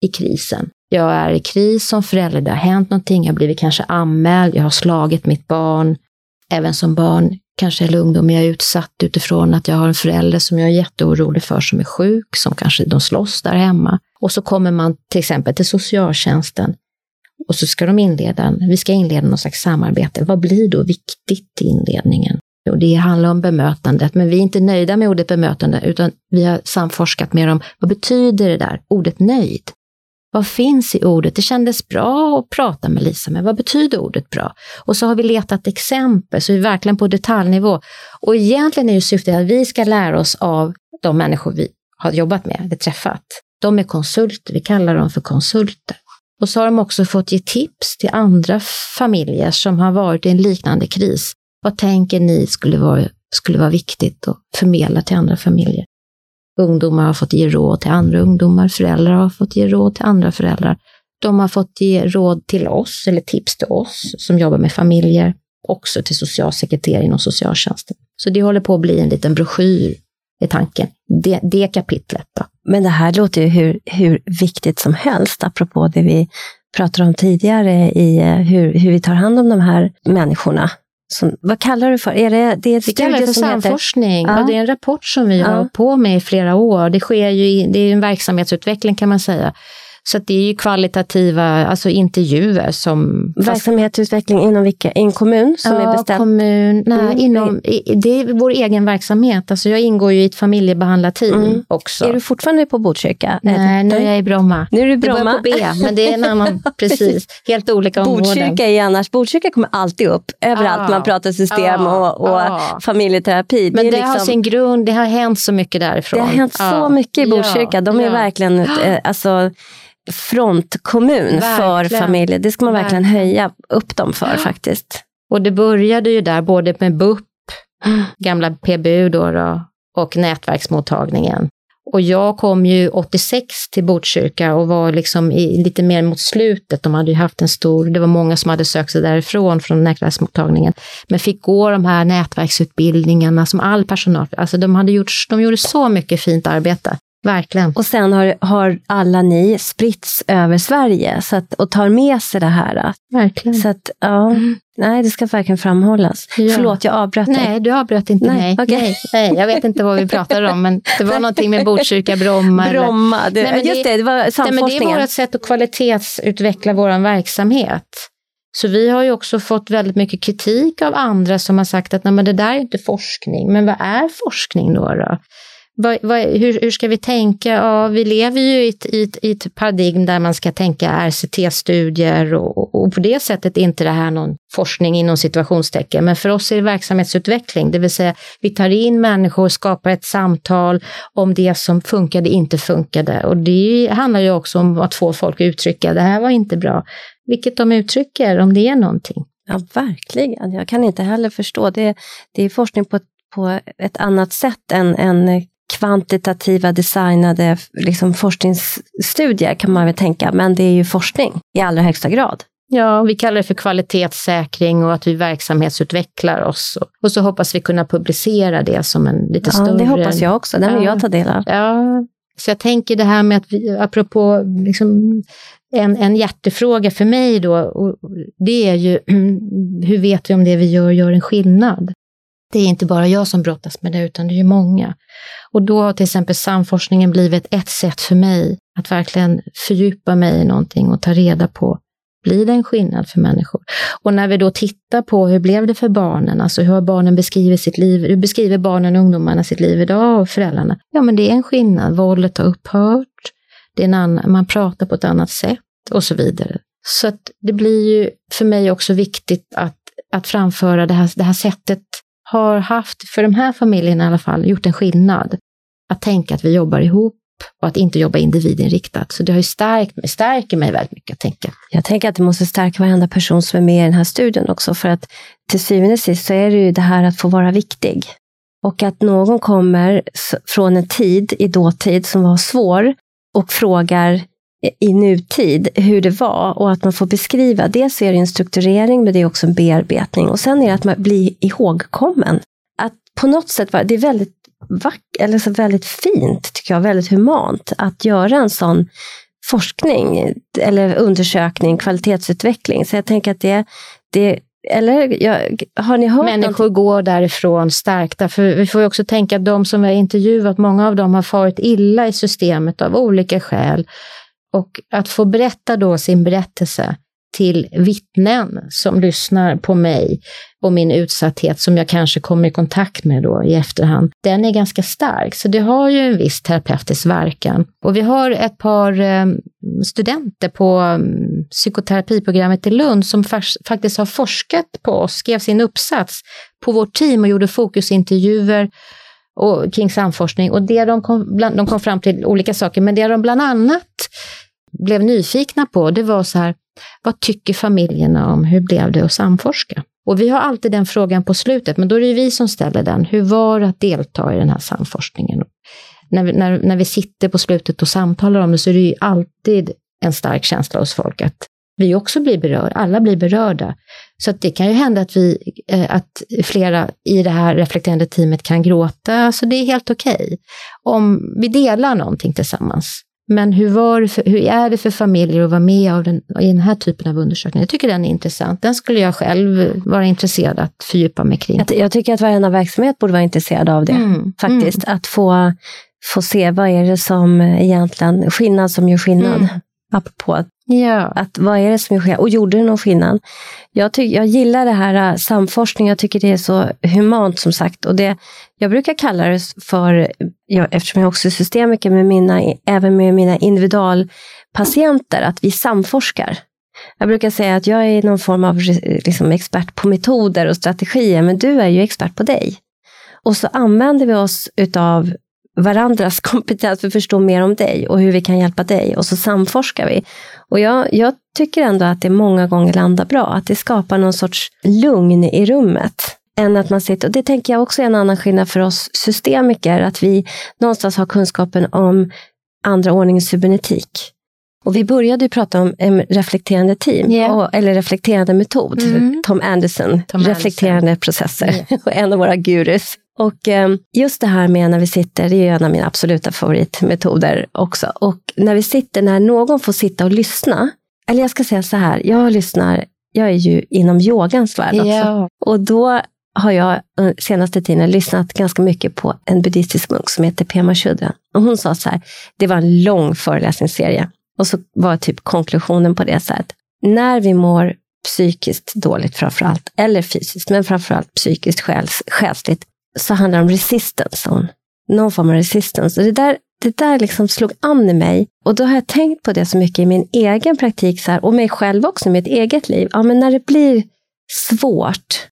i krisen. Jag är i kris som förälder, det har hänt någonting, jag har blivit kanske anmäld, jag har slagit mitt barn. Även som barn, kanske eller ungdom, jag är utsatt utifrån att jag har en förälder som jag är jätteorolig för som är sjuk, som kanske de slåss där hemma. Och så kommer man till exempel till socialtjänsten och så ska de inleda, vi ska inleda någon slags samarbete. Vad blir då viktigt i inledningen? Och det handlar om bemötandet, men vi är inte nöjda med ordet bemötande, utan vi har samforskat med dem. Vad betyder det där, ordet nöjd? Vad finns i ordet? Det kändes bra att prata med Lisa, men vad betyder ordet bra? Och så har vi letat exempel, så vi är verkligen på detaljnivå. Och egentligen är ju syftet att vi ska lära oss av de människor vi har jobbat med, eller träffat. De är konsulter, vi kallar dem för konsulter. Och så har de också fått ge tips till andra familjer som har varit i en liknande kris. Vad tänker ni skulle vara, skulle vara viktigt att förmedla till andra familjer? Ungdomar har fått ge råd till andra ungdomar, föräldrar har fått ge råd till andra föräldrar. De har fått ge råd till oss, eller tips till oss som jobbar med familjer, också till socialsekreterare inom socialtjänsten. Så det håller på att bli en liten broschyr är tanken. Det, det kapitlet då. Men det här låter ju hur, hur viktigt som helst, apropå det vi pratade om tidigare i eh, hur, hur vi tar hand om de här människorna. Som, vad kallar du för? Är det, det är vi kallar det för samforskning. Ja. det är en rapport som vi har ja. på med i flera år. Det sker ju i, det är en verksamhetsutveckling kan man säga. Så det är ju kvalitativa alltså intervjuer som... Verksamhetsutveckling inom vilka? I en kommun som ja, är bestämd? kommun. Nej, mm. inom, det är vår egen verksamhet. Alltså jag ingår ju i ett familjebehandlarteam mm. också. Är du fortfarande på Botkyrka? Nej, nu är jag i Bromma. Nu är du Bromma. Det börjar på B, men det är en annan, precis. Helt olika områden. Botkyrka är annars, Botkyrka kommer alltid upp överallt ah, man pratar system ah, och, och ah. familjeterapi. Men det, det liksom, har sin grund, det har hänt så mycket därifrån. Det har hänt så mycket i Botkyrka. De är verkligen, eh, alltså frontkommun verkligen. för familjer. Det ska man verkligen, höja upp dem för faktiskt. Och det började ju där både med BUP, gamla PBU då, då och nätverksmottagningen. Och jag kom ju 86 till Botkyrka och var liksom i, lite mer mot slutet. De hade ju haft en stor, det var många som hade sökt sig därifrån från nätverksmottagningen. Men fick gå de här nätverksutbildningarna som all personal, alltså de hade gjort, de gjorde så mycket fint arbete. Verkligen. Och sen har, har alla ni spritts över Sverige så att, och tar med sig det här. Verkligen. Så att, ja, mm. nej, det ska verkligen framhållas. Ja. Förlåt, jag avbröt dig. Nej, du avbröt inte nej, mig. Okay. Nej, nej, jag vet inte vad vi pratade om, men det var någonting med Botkyrka, Bromma. Bromma, det, nej, just det, det var samforskningen. Nej, det är vårt sätt att kvalitetsutveckla vår verksamhet. Så vi har ju också fått väldigt mycket kritik av andra som har sagt att Nej, men det där är inte forskning. Men vad är forskning då? då? Vad, vad, hur, hur, ska vi tänka? Ja, vi lever ju i ett, i, ett, i ett paradigm där man ska tänka RCT-studier och, och, på det sättet är inte det här någon forskning inom situationstecken. Men för oss är det verksamhetsutveckling, det vill säga vi tar in människor och skapar ett samtal om det som funkade, inte funkade. Och det handlar ju också om att få folk att uttrycka, det här var inte bra. Vilket de uttrycker, om det är någonting. Ja, verkligen. Jag kan inte heller förstå. Det, det är forskning på ett, på ett annat sätt än, än kvantitativa designade liksom, forskningsstudier kan man väl tänka, men det är ju forskning i allra högsta grad. Ja, vi kallar det för kvalitetssäkring och att vi verksamhetsutvecklar oss. Och så hoppas vi kunna publicera det som en lite ja, större... det hoppas jag också. Den vill ja. jag ta del av. Ja, så jag tänker det här med att vi, apropå liksom, en, en hjärtefråga för mig då, det är ju hur vet vi om det vi gör gör en skillnad? Det är inte bara jag som brottas med det, utan det är ju många. Och då har till exempel samforskningen blivit ett sätt för mig att verkligen fördjupa mig i någonting och ta reda på, blir det en skillnad för människor? Och när vi då tittar på hur blev det för barnen, alltså hur har barnen beskrivit sitt liv, hur beskriver barnen och ungdomarna sitt liv idag och föräldrarna? Ja, men det är en skillnad, våldet har upphört, det är en annan, man pratar på ett annat sätt och så vidare. Så att det blir ju för mig också viktigt att, att framföra det här, det här sättet har haft, för de här familjerna i alla fall, gjort en skillnad. Att tänka att vi jobbar ihop och att inte jobba individinriktat. Så det har ju stärkt mig, stärker mig väldigt mycket att tänka. Jag tänker att det måste stärka varenda person som är med i den här studien också, för att till syvende och sist så är det ju det här att få vara viktig. Och att någon kommer från en tid i dåtid som var svår och frågar i nutid hur det var och att man får beskriva. Dels är det en strukturering, men det är också en bearbetning. Och sen är det att man blir ihågkommen. Att på något sätt, det är väldigt vackert, eller så väldigt fint, tycker jag, väldigt humant, att göra en sån forskning eller undersökning, kvalitetsutveckling. Så jag tänker att det, det eller jag, har ni hört Människor något? går därifrån stärkta. För vi får ju också tänka att de som vi har intervjuat, många av dem har farit illa i systemet av olika skäl. Och att få berätta då sin berättelse till vittnen som lyssnar på mig och min utsatthet som jag kanske kommer i kontakt med då i efterhand, den är ganska stark. Så det har ju en viss terapeutisk verkan. Och vi har ett par eh, studenter på mm, psykoterapiprogrammet i Lund som faktiskt har forskat på oss, skrev sin uppsats på vårt team och gjorde fokusintervjuer och, kring samforskning. Och det de, kom, de kom fram till olika saker, men det de bland annat blev nyfikna på, det var så här, vad tycker familjerna om hur blev det att samforska? Och vi har alltid den frågan på slutet, men då är det vi som ställer den. Hur var det att delta i den här samforskningen? När vi, när, när vi sitter på slutet och samtalar om det så är det ju alltid en stark känsla hos folk att vi också blir berörda, alla blir berörda. Så att det kan ju hända att, vi, eh, att flera i det här reflekterande teamet kan gråta, så det är helt okej. Okay. Om vi delar någonting tillsammans. Men hur, var hur är det för familjer att vara med av den, i den här typen av undersökning? Jag tycker den är intressant. Den skulle jag själv vara intresserad att fördjupa mig kring. Jag, tycker att varenda verksamhet borde vara intresserad av det. Mm. Faktiskt. Mm. Att få, få se vad är det som egentligen, skillnad som gör skillnad. Mm. Apropå Ja. Att vad är det som är skillnad? Och gjorde det någon skillnad? Jag, tyck, jag gillar det här äh, samforskning, jag tycker det är så humant som sagt. Och det, jag brukar kalla det för, jag, eftersom jag också är systemiker, med mina, även med mina individualpatienter, att vi samforskar. Jag brukar säga att jag är någon form av liksom, expert på metoder och strategier, men du är ju expert på dig. Och så använder vi oss utav varandras kompetens för att förstå mer om dig och hur vi kan hjälpa dig och så samforskar vi. Och jag, jag tycker ändå att det många gånger landar bra, att det skapar någon sorts lugn i rummet. Än att man sitter, och det tänker jag också är en annan skillnad för oss systemiker, att vi någonstans har kunskapen om andra ordningens cybernetik. Och vi började ju prata om en reflekterande team, yeah. och, eller reflekterande metod. Mm. Tom Anderson, Tom reflekterande Anderson. processer, yeah. en av våra gurus. Och eh, just det här med när vi sitter, det är en av mina absoluta favoritmetoder också. Och när vi sitter, när någon får sitta och lyssna, eller jag ska säga så här, jag lyssnar, jag är ju inom yogans värld också. Yeah. Och då har jag senaste tiden lyssnat ganska mycket på en buddhistisk munk som heter Pema Chodron. Och hon sa så här, det var en lång föreläsningsserie. Och så var typ konklusionen på det så här, att när vi mår psykiskt dåligt framför allt, eller fysiskt, men framför allt psykiskt själs, själsligt, så handlar det om resistance, någon form av resistance. Och det där, det där liksom slog an i mig. Och då har jag tänkt på det så mycket i min egen praktik så här, och mig själv också, i mitt eget liv. Ja, men när det blir svårt,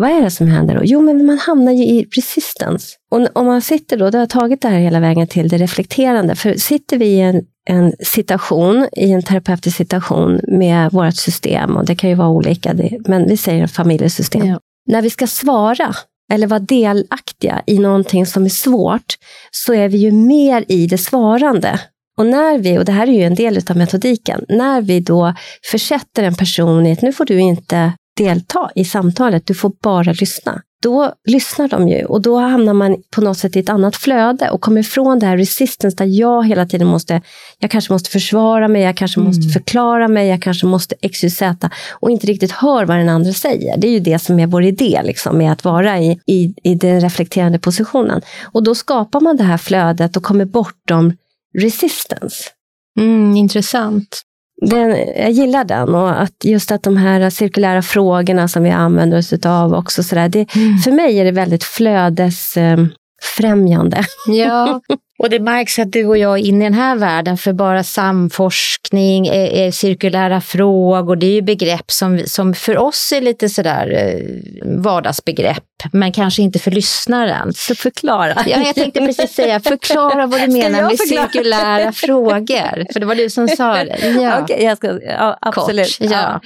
vad är det som händer då? Jo, men man hamnar ju i resistance. Och om man sitter då, då har jag tagit det här hela vägen till det reflekterande. För sitter vi i en, en situation, i en terapeutisk situation med vårt system, och det kan ju vara olika, men vi säger familjesystem. Ja. När vi ska svara eller vara delaktiga i någonting som är svårt, så är vi ju mer i det svarande. Och när vi, och det här är ju en del av metodiken, när vi då försätter en person i att nu får du inte delta i samtalet, du får bara lyssna då lyssnar de ju och då hamnar man på något sätt i ett annat flöde och kommer ifrån det här resistance där jag hela tiden måste, jag kanske måste försvara mig, jag kanske mm. måste förklara mig, jag kanske måste XYZ och inte riktigt hör vad den andra säger. Det är ju det som är vår idé, liksom, med att vara i, i, i den reflekterande positionen. Och då skapar man det här flödet och kommer bortom resistance. Mm, intressant. Den, jag gillar den och att just att de här cirkulära frågorna som vi använder oss av också sådär. Det, mm. För mig är det väldigt flödesfrämjande. Ja, Och det märks att du och jag är inne i den här världen för bara samforskning, är, eh, är eh, cirkulära frågor, det är ju begrepp som, som för oss är lite sådär eh, vardagsbegrepp, men kanske inte för lyssnaren. Så förklara. Ja, jag tänkte precis säga, förklara vad du menar med cirkulära frågor. För det var du som sa det. Ja. Okej, jag ska, ja, absolut. Kort, ja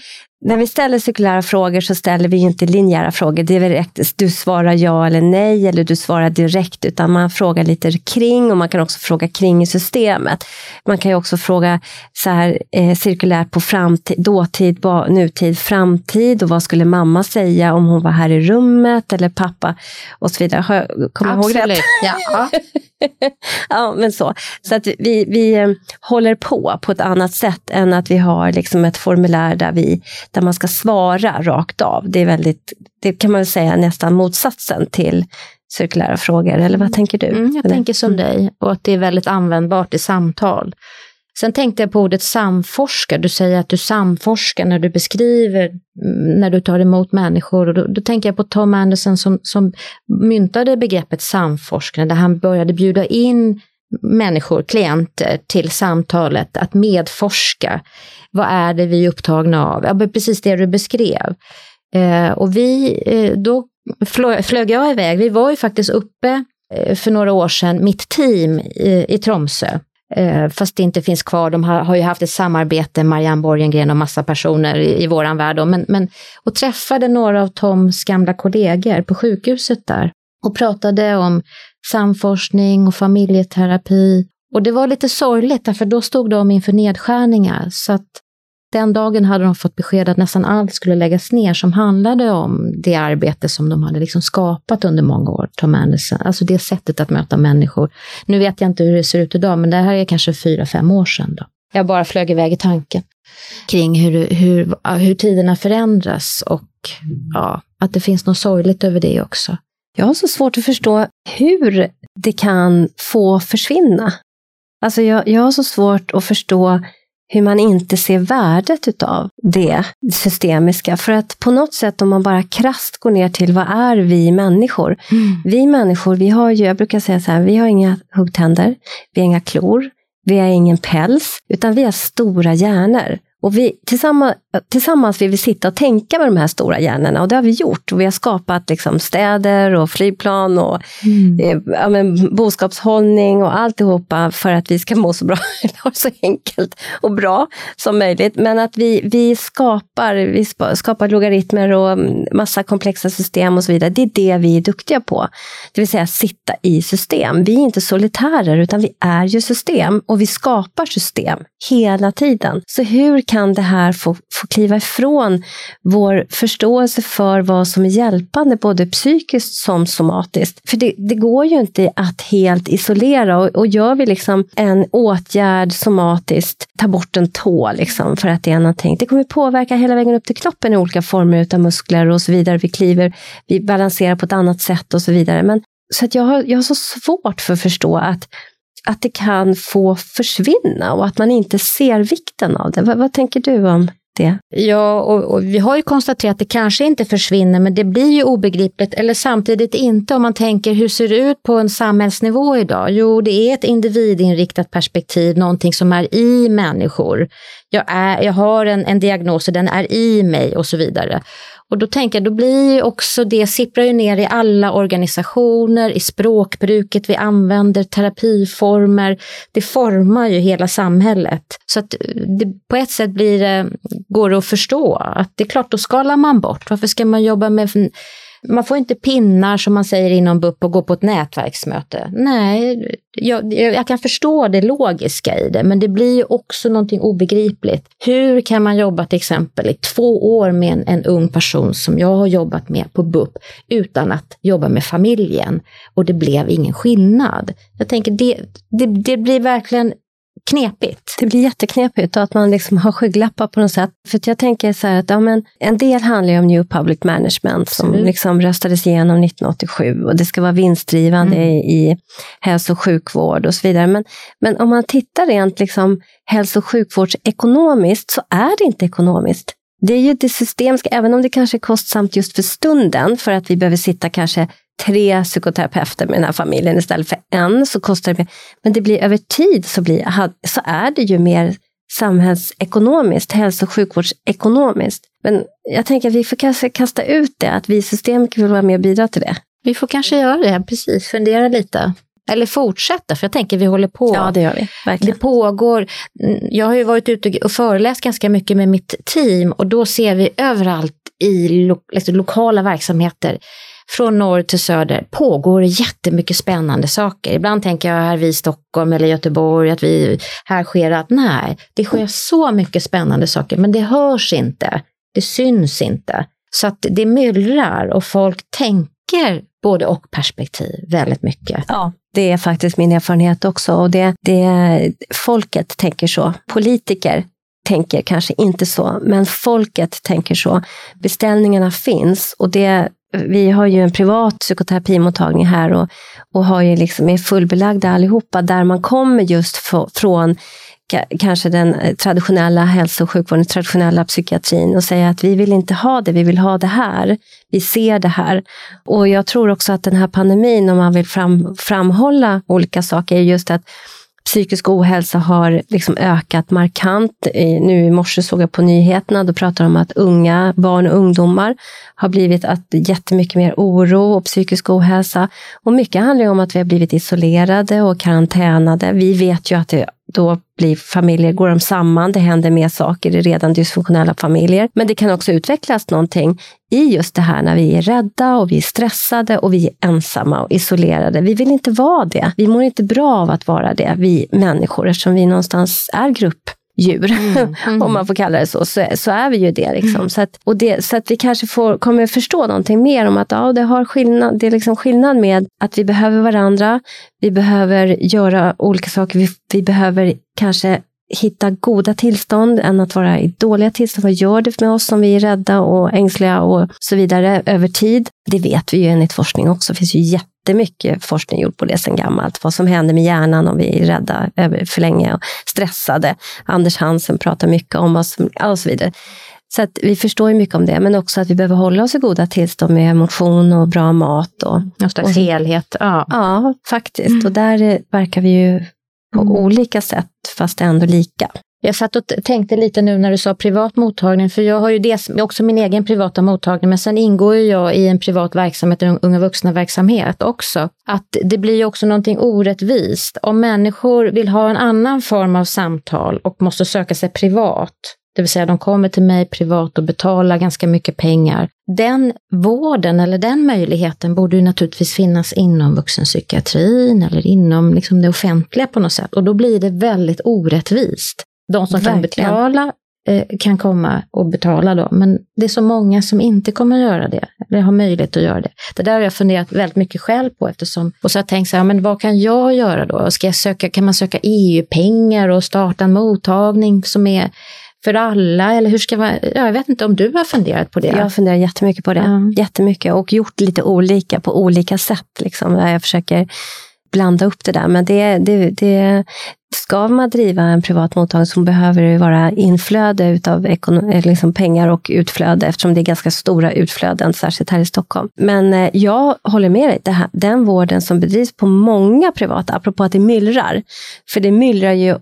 när vi ställer cirkulära frågor så ställer vi inte linjära frågor. Det är direkt, du svarar ja eller nej eller du svarar direkt, utan man frågar lite kring och man kan också fråga kring i systemet. Man kan ju också fråga så här, eh, cirkulärt på framtid, dåtid, nutid, framtid och vad skulle mamma säga om hon var här i rummet eller pappa och så vidare. Kommer jag ihåg rätt? Ja. ja, men så. Så att vi, vi eh, håller på på ett annat sätt än att vi har liksom ett formulär där vi där man ska svara rakt av. Det är väldigt, det kan man säga nästan motsatsen till cirkulära frågor, eller vad tänker du? Mm, jag tänker som mm. dig och att det är väldigt användbart i samtal. Sen tänkte jag på ordet samforska. Du säger att du samforskar när du beskriver, mm, när du tar emot människor. Och då, då tänker jag på Tom Anderson som, som myntade begreppet samforskande, där han började bjuda in människor, klienter, till samtalet, att medforska. Vad är det vi är upptagna av? Ja, precis det du beskrev. Eh, och vi, eh, då flög jag iväg. Vi var ju faktiskt uppe eh, för några år sedan, mitt team i, i Tromsö. Eh, fast det inte finns kvar. De har, har ju haft ett samarbete, Marianne Borgengren och massa personer i, i våran värld. Då. Men, men, och träffade några av Toms gamla kollegor på sjukhuset där och pratade om samforskning och familjeterapi. Och det var lite sorgligt, därför då stod de inför nedskärningar. Så att den dagen hade de fått besked att nästan allt skulle läggas ner som handlade om det arbete som de hade liksom skapat under många år, Tom Anderson. Alltså det sättet att möta människor. Nu vet jag inte hur det ser ut idag, men det här är kanske fyra, fem år sedan. Då. Jag bara flög iväg i tanken kring hur, hur, hur tiderna förändras och ja, att det finns något sorgligt över det också. Jag har så svårt att förstå hur det kan få försvinna. Alltså jag, jag har så svårt att förstå hur man inte ser värdet utav det systemiska. För att på något sätt om man bara krast går ner till vad är vi människor? Mm. Vi människor, vi har ju, jag brukar säga så här, vi har inga huggtänder, vi har inga klor, vi har ingen päls, utan vi har stora hjärnor. Och vi, tillsammans, tillsammans vill vi sitta och tänka med de här stora hjärnorna och det har vi gjort. Vi har skapat liksom städer och flygplan och mm. eh, ja, men, boskapshållning och alltihopa för att vi ska må så bra, så enkelt och bra som möjligt. Men att vi, vi, skapar, vi skapar logaritmer och massa komplexa system och så vidare. Det är det vi är duktiga på. Det vill säga sitta i system. Vi är inte solitärer utan vi är ju system och vi skapar system hela tiden. Så hur kan det här få, få kliva ifrån vår förståelse för vad som är hjälpande, både psykiskt som somatiskt. För det, det går ju inte att helt isolera och, och gör vi liksom en åtgärd somatiskt, ta bort en tå liksom för att det är någonting, det kommer påverka hela vägen upp till knoppen i olika former av muskler och så vidare. Vi kliver, vi balanserar på ett annat sätt och så vidare. Men, så att jag, har, jag har så svårt för att förstå att att det kan få försvinna och att man inte ser vikten av det. Vad, vad tänker du om det? Ja, och, och, vi har ju konstaterat att det kanske inte försvinner, men det blir ju obegripligt, eller samtidigt inte om man tänker hur ser det ut på en samhällsnivå idag? Jo, det är ett individinriktat perspektiv, någonting som är i människor. Jag, är, jag har en, en diagnos och den är i mig och så vidare. Och då tänker jag, då blir ju också det, sipprar ju ner i alla organisationer, i språkbruket vi använder, terapiformer. Det formar ju hela samhället. Så att eh, det, på ett sätt blir det, går det att förstå att det är klart, då skalar man bort. Varför ska man jobba med man får inte pinnar som man säger inom BUP och gå på ett nätverksmöte. Nej, jag, jag, kan förstå det logiska i det, men det blir ju också någonting obegripligt. Hur kan man jobba till exempel i två år med en, en ung person som jag har jobbat med på BUP utan att jobba med familjen och det blev ingen skillnad. Jag tänker det, det, det blir verkligen knepigt. Det blir jätteknepigt och att man liksom har skygglappar på något sätt. För jag tänker så här att ja, men en del handlar ju om New Public Management som mm. liksom röstades igenom 1987 och det ska vara vinstdrivande mm. i hälso och sjukvård och så vidare. Men, men om man tittar rent liksom hälso och sjukvårdsekonomiskt så är det inte ekonomiskt. Det är ju det systemiska, även om det kanske är kostsamt just för stunden, för att vi behöver sitta kanske tre psykoterapeuter med den här familjen istället för en, så kostar det mer. Men det blir över tid så, blir, så är det ju mer samhällsekonomiskt, hälso och sjukvårdsekonomiskt. Men jag tänker att vi får kanske kasta ut det, att vi i systemet vill vara med och bidra till det. Vi får kanske göra det, precis, fundera lite. Eller fortsätta, för jag tänker vi håller på. Ja, det gör vi. Verkligen. Det pågår. Jag har ju varit ute och föreläst ganska mycket med mitt team och då ser vi överallt i lo liksom lokala verksamheter från norr till söder pågår jättemycket spännande saker. Ibland tänker jag här vi i Stockholm eller Göteborg att vi, här sker att nej, det sker så mycket spännande saker men det hörs inte, det syns inte. Så att det myllrar och folk tänker både och perspektiv väldigt mycket. Ja, det är faktiskt min erfarenhet också. Och det, det, folket tänker så. Politiker tänker kanske inte så, men folket tänker så. Beställningarna finns och det vi har ju en privat psykoterapimottagning här och, och har ju liksom, är fullbelagda allihopa där man kommer just från kanske den eh, traditionella hälso och sjukvården, traditionella psykiatrin och säga att vi vill inte ha det, vi vill ha det här. Vi ser det här. Och jag tror också att den här pandemin, om man vill fram, framhålla olika saker, är just att psykisk ohälsa har liksom ökat markant. Nu i morse såg jag på nyheterna, då pratar de om att unga, barn och ungdomar har blivit att jättemycket mer oro och psykisk ohälsa. Och mycket handlar om att vi har blivit isolerade och karantänade. Vi vet ju att det då blir familjer, går de samman, det händer mer saker i redan dysfunktionella familjer. Men det kan också utvecklas någonting i just det här när vi är rädda och vi är stressade och vi är ensamma och isolerade. Vi vill inte vara det. Vi mår inte bra av att vara det, vi människor, eftersom vi någonstans är grupp djur, mm. Mm. om man får kalla det så, så, så är vi ju det. Liksom. Mm. Så, att, och det, så att vi kanske får, kommer förstå någonting mer om att ja, det, har skillnad, det är liksom skillnad med att vi behöver varandra, vi behöver göra olika saker, vi, vi behöver kanske hitta goda tillstånd än att vara i dåliga tillstånd. Vad gör det med oss om vi är rädda och ängsliga och så vidare över tid? Det vet vi ju enligt forskning också. Det finns ju jättemycket forskning gjord på det sedan gammalt. Vad som händer med hjärnan om vi är rädda för länge och stressade. Anders Hansen pratar mycket om oss och så vidare. Så att vi förstår ju mycket om det, men också att vi behöver hålla oss i goda tillstånd med motion och bra mat. Och, Någon slags helhet. Ja, ja faktiskt. Mm. Och där verkar vi ju på mm. olika sätt, fast ändå lika. Jag satt och tänkte lite nu när du sa privat mottagning, för jag har ju dels, också min egen privata mottagning, men sen ingår ju jag i en privat verksamhet, en unga vuxna-verksamhet också. Att det blir ju också någonting orättvist. Om människor vill ha en annan form av samtal och måste söka sig privat, det vill säga de kommer till mig privat och betalar ganska mycket pengar. Den vården eller den möjligheten borde ju naturligtvis finnas inom vuxenpsykiatrin eller inom liksom det offentliga på något sätt. Och då blir det väldigt orättvist. De som Verkligen. kan betala eh, kan komma och betala då, men det är så många som inte kommer att göra det, eller har möjlighet att göra det. Det där har jag funderat väldigt mycket själv på eftersom, och så har jag tänkt så här, men vad kan jag göra då? Ska jag söka, kan man söka EU-pengar och starta en mottagning som är för alla? Eller hur ska man, jag vet inte om du har funderat på det? Jag funderar jättemycket på det. Ja. Jättemycket och gjort lite olika på olika sätt. Liksom, där jag försöker blanda upp det där. Men det, det, det, ska man driva en privat mottagning så behöver det vara inflöde av eh, liksom pengar och utflöde eftersom det är ganska stora utflöden, särskilt här i Stockholm. Men eh, jag håller med dig, det här, den vården som bedrivs på många privata, apropå att det myllrar, för det myllrar ju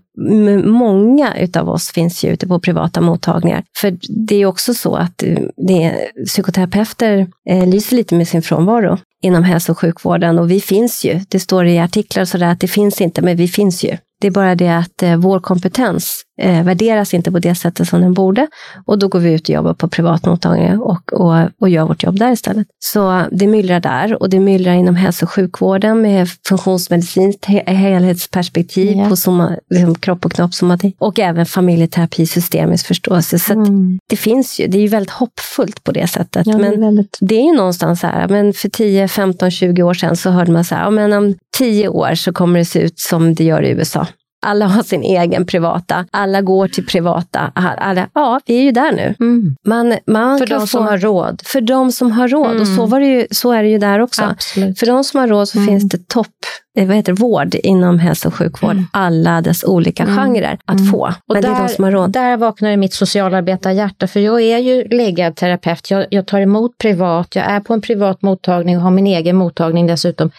Många utav oss finns ju ute på privata mottagningar. För det är också så att eh, det, psykoterapeuter eh, lyser lite med sin frånvaro inom hälso och sjukvården och vi finns ju. Det står i artiklar och sådär att det finns inte, men vi finns ju. Det är bara det att eh, vår kompetens eh, värderas inte på det sättet som den borde. Och då går vi ut och jobbar på privatmottagningar och, och, och gör vårt jobb där istället. Så det myllrar där och det myllrar inom hälso och sjukvården med funktionsmedicinskt helhetsperspektiv yeah. på soma, liksom kropp och knoppsomatik och även familjeterapi, systemisk förståelse. Så mm. det finns ju, det är ju väldigt hoppfullt på det sättet. Ja, men det är, väldigt... det är ju någonstans så här, men för 10, 15, 20 år sedan så hörde man så här, ja, men om 10 år så kommer det se ut som det gör i USA. Alla har sin egen privata, alla går till privata. Alla, ja, vi är ju där nu. Mm. Man, man för de få, som har råd. För de som har råd. Mm. Och så, mm. var det ju, så är det ju där också. Absolut. För de som har råd så mm. finns det topp eh, vad heter vård inom hälso och sjukvård. Mm. Alla dess olika mm. genrer att få. Och Men där, det är de som har råd. Där vaknar mitt socialarbetarhjärta. För jag är ju läggad terapeut. Jag, jag tar emot privat. Jag är på en privat mottagning och har min egen mottagning dessutom.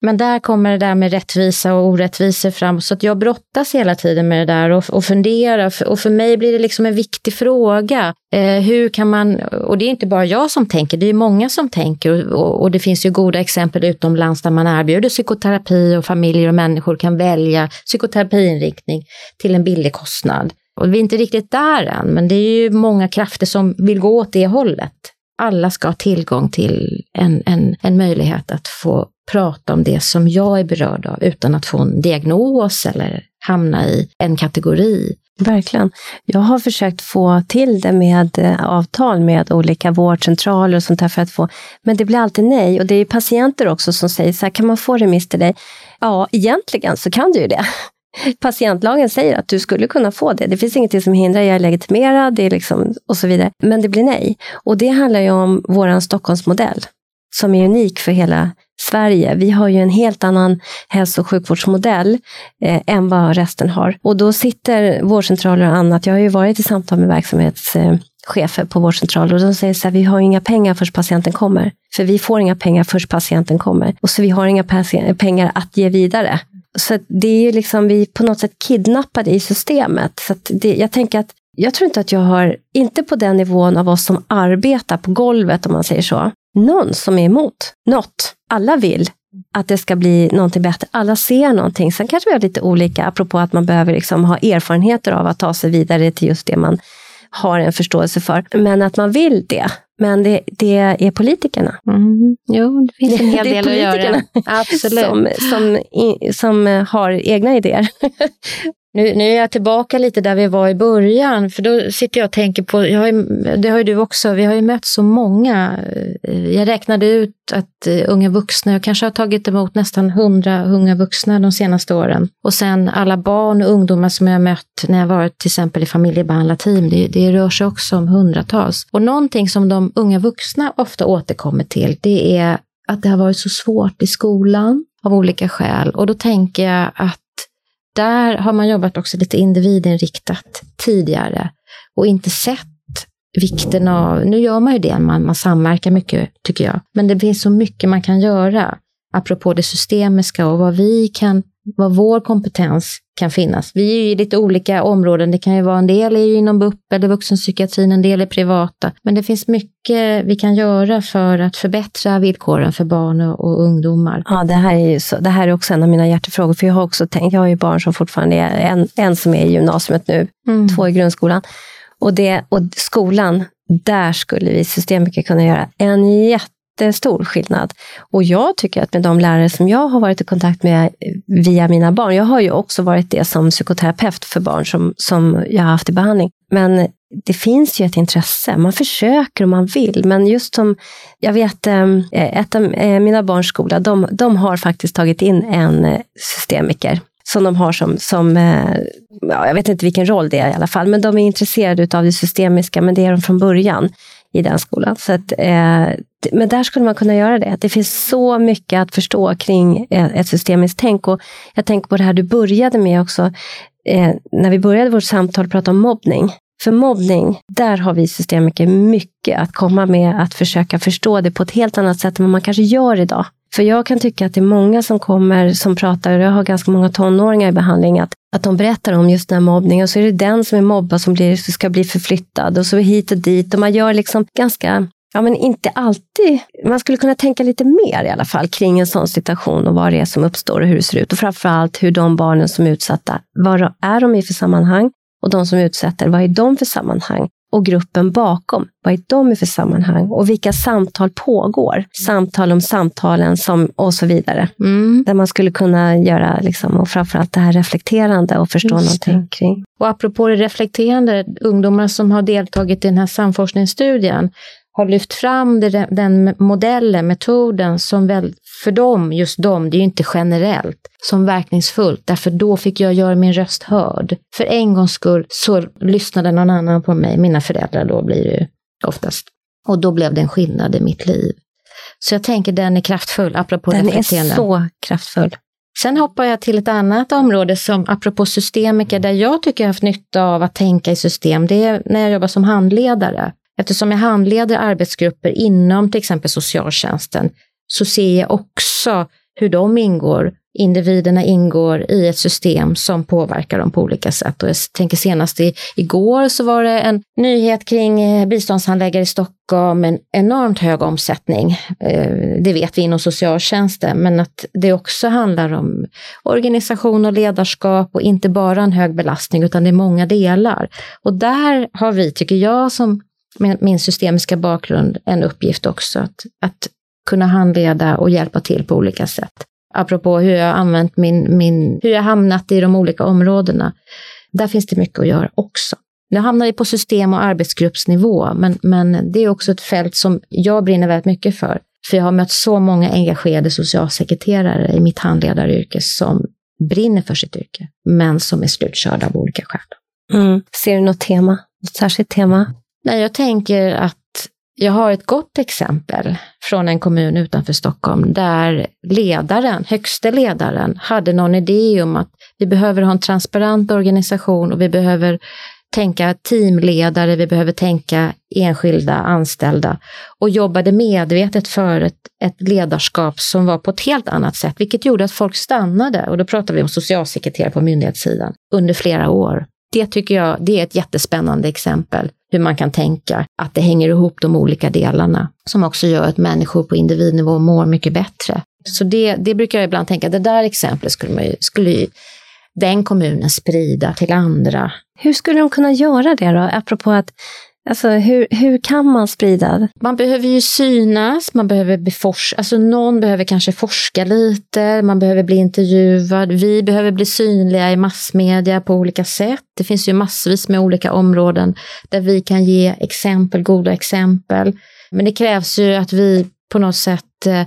Men där kommer det där med rättvisa och orättvisor fram, så att jag brottas hela tiden med det där och, och funderar. Och för mig blir det liksom en viktig fråga. Eh, hur kan man, och det är inte bara jag som tänker, det är många som tänker och, och, det finns ju goda exempel utomlands där man erbjuder psykoterapi och familjer och människor kan välja psykoterapiinriktning till en billig kostnad. Och vi är inte riktigt där än, men det är ju många krafter som vill gå åt det hållet. Alla ska ha tillgång till en, en, en möjlighet att få prata om det som jag är berörd av utan att få en diagnos eller hamna i en kategori. Verkligen. Jag har försökt få till det med eh, avtal med olika vårdcentraler och sånt där för att få, men det blir alltid nej. Och det är patienter också som säger så här, kan man få remiss till dig? Ja, egentligen så kan du ju det. Patientlagen säger att du skulle kunna få det. Det finns ingenting som hindrar, jag är legitimerad det är liksom, och så vidare. Men det blir nej. Och det handlar ju om vår Stockholmsmodell som är unik för hela Sverige. Vi har ju en helt annan hälso och sjukvårdsmodell eh, än vad resten har. Och då sitter vårdcentraler och annat, jag har ju varit i samtal med verksamhetschefer på vårdcentraler och de säger så här, vi har inga pengar förrän patienten kommer. För vi får inga pengar förrän patienten kommer. Och så vi har inga pengar att ge vidare. Så det är ju liksom, vi på något sätt kidnappade i systemet. Så det, jag tänker att jag tror inte att jag har, inte på den nivån av oss som arbetar på golvet om man säger så, någon som är emot något. Alla vill att det ska bli någonting bättre. Alla ser någonting. Sen kanske vi har lite olika, apropå att man behöver liksom ha erfarenheter av att ta sig vidare till just det man har en förståelse för. Men att man vill det. Men det, det är politikerna. Mm. Jo, det finns en hel del att göra. Absolut. Som, som, som har egna idéer. Nu, nu är jag tillbaka lite där vi var i början, för då sitter jag och tänker på, jag har ju, det har ju du också, vi har ju mött så många. Jag räknade ut att eh, unga vuxna, jag kanske har tagit emot nästan hundra unga vuxna de senaste åren. Och sen alla barn och ungdomar som jag har mött när jag varit till exempel i familjebehandlarteam, det, det rör sig också om hundratals. Och någonting som de unga vuxna ofta återkommer till, det är att det har varit så svårt i skolan av olika skäl. Och då tänker jag att där har man jobbat också lite individinriktat tidigare och inte sett vikten av, nu gör man ju det, man, man samverkar mycket tycker jag, men det finns så mycket man kan göra. Apropå det systemiska och vad vi kan, vad vår kompetens kan finnas. Vi är ju i lite olika områden. Det kan ju vara en del är ju inom BUP eller vuxenpsykiatrin, en del är privata. Men det finns mycket vi kan göra för att förbättra villkoren för barn och, ungdomar. Ja, det här, är så, det här är också en av mina hjärtefrågor. För jag har också tänkt, jag har ju barn som fortfarande är, en, en som är i gymnasiet nu, mm. två i grundskolan. Och, det, och skolan, där skulle vi systemiker kunna göra en jätte jättestor skillnad. Och jag tycker att med de lärare som jag har varit i kontakt med via mina barn, jag har ju också varit det som psykoterapeut för barn som, som jag har haft i behandling. Men det finns ju ett intresse, man försöker och man vill, men just som, jag vet, ehm, ett av eh, mina barns skola, de, de har faktiskt tagit in en eh, systemiker som de har som, som eh, ja, jag vet inte vilken roll det är i alla fall, men de är intresserade av det systemiska, men det är de från början i den skolan. Så att, eh, men där skulle man kunna göra det. Det finns så mycket att förstå kring eh, ett systemiskt tänk. Och jag tänker på det här du började med också, eh, när vi började vårt samtal prata om mobbning. För mobbning, där har vi systemiker mycket att komma med, att försöka förstå det på ett helt annat sätt än vad man kanske gör idag. För jag kan tycka att det är många som kommer som pratar, och jag har ganska många tonåringar i behandling, att, att de berättar om just den här mobbningen och så är det den som är mobbad som blir, ska bli förflyttad och så hit och dit och man gör liksom ganska Ja, men inte alltid. Man skulle kunna tänka lite mer i alla fall kring en sån situation och vad det är som uppstår och hur det ser ut. Och framförallt hur de barnen som är utsatta, vad är de i för sammanhang? Och de som utsätter, vad är de för sammanhang? Och gruppen bakom. Vad är de i för sammanhang och vilka samtal pågår? Samtal om samtalen som, och så vidare. Mm. Där man skulle kunna göra, liksom, och framförallt det här reflekterande och förstå Just någonting det. kring. Och apropå det reflekterande, ungdomar som har deltagit i den här samforskningsstudien har lyft fram det, den modellen, metoden som väl för dem, just dem, det är ju inte generellt, som verkningsfullt. Därför då fick jag göra min röst hörd. För en gångs skull så lyssnade någon annan på mig, mina föräldrar då blir det ju oftast. Och då blev det en skillnad i mitt liv. Så jag tänker den är kraftfull, apropå Den är så kraftfull. Sen hoppar jag till ett annat område som apropå systemiker, där jag tycker jag har haft nytta av att tänka i system. Det är när jag jobbar som handledare. Eftersom jag handleder arbetsgrupper inom till exempel socialtjänsten så ser jag också hur de ingår, individerna ingår i ett system som påverkar dem på olika sätt. Och jag tänker senast i, igår så var det en nyhet kring eh, biståndshandläggare i Stockholm med en enormt hög omsättning. Eh, det vet vi inom socialtjänsten, men att det också handlar om organisation och ledarskap och inte bara en hög belastning utan det är många delar. Och där har vi, tycker jag, som min systemiska bakgrund en uppgift också att, att kunna handleda och hjälpa till på olika sätt. Apropå hur jag använt min, min, hur jag hamnat i de olika områdena. Där finns det mycket att göra också. Nu hamnar vi på system och arbetsgruppsnivå, men, men det är också ett fält som jag brinner väldigt mycket för. För jag har mött så många engagerade socialsekreterare i mitt handledaryrke som brinner för sitt yrke, men som är slutkörda av olika skäl. Mm. Ser du något tema? Något särskilt tema? Nej, jag tänker att jag har ett gott exempel från en kommun utanför Stockholm där ledaren, högste ledaren, hade någon idé om att vi behöver ha en transparent organisation och vi behöver tänka teamledare, vi behöver tänka enskilda anställda och jobbade medvetet för ett, ett ledarskap som var på ett helt annat sätt, vilket gjorde att folk stannade. Och då pratar vi om socialsekreterare på myndighetssidan under flera år. Det tycker jag det är ett jättespännande exempel hur man kan tänka att det hänger ihop de olika delarna som också gör att människor på individnivå mår mycket bättre. Så det, det brukar jag ibland tänka, det där exemplet skulle, man ju, skulle ju den kommunen sprida till andra. Hur skulle de kunna göra det då? Apropå att Alltså hur, hur kan man sprida? Man behöver ju synas, man behöver beforska, alltså någon behöver kanske forska lite, man behöver bli intervjuad, vi behöver bli synliga i massmedia på olika sätt. Det finns ju massvis med olika områden där vi kan ge exempel, goda exempel. Men det krävs ju att vi på något sätt eh,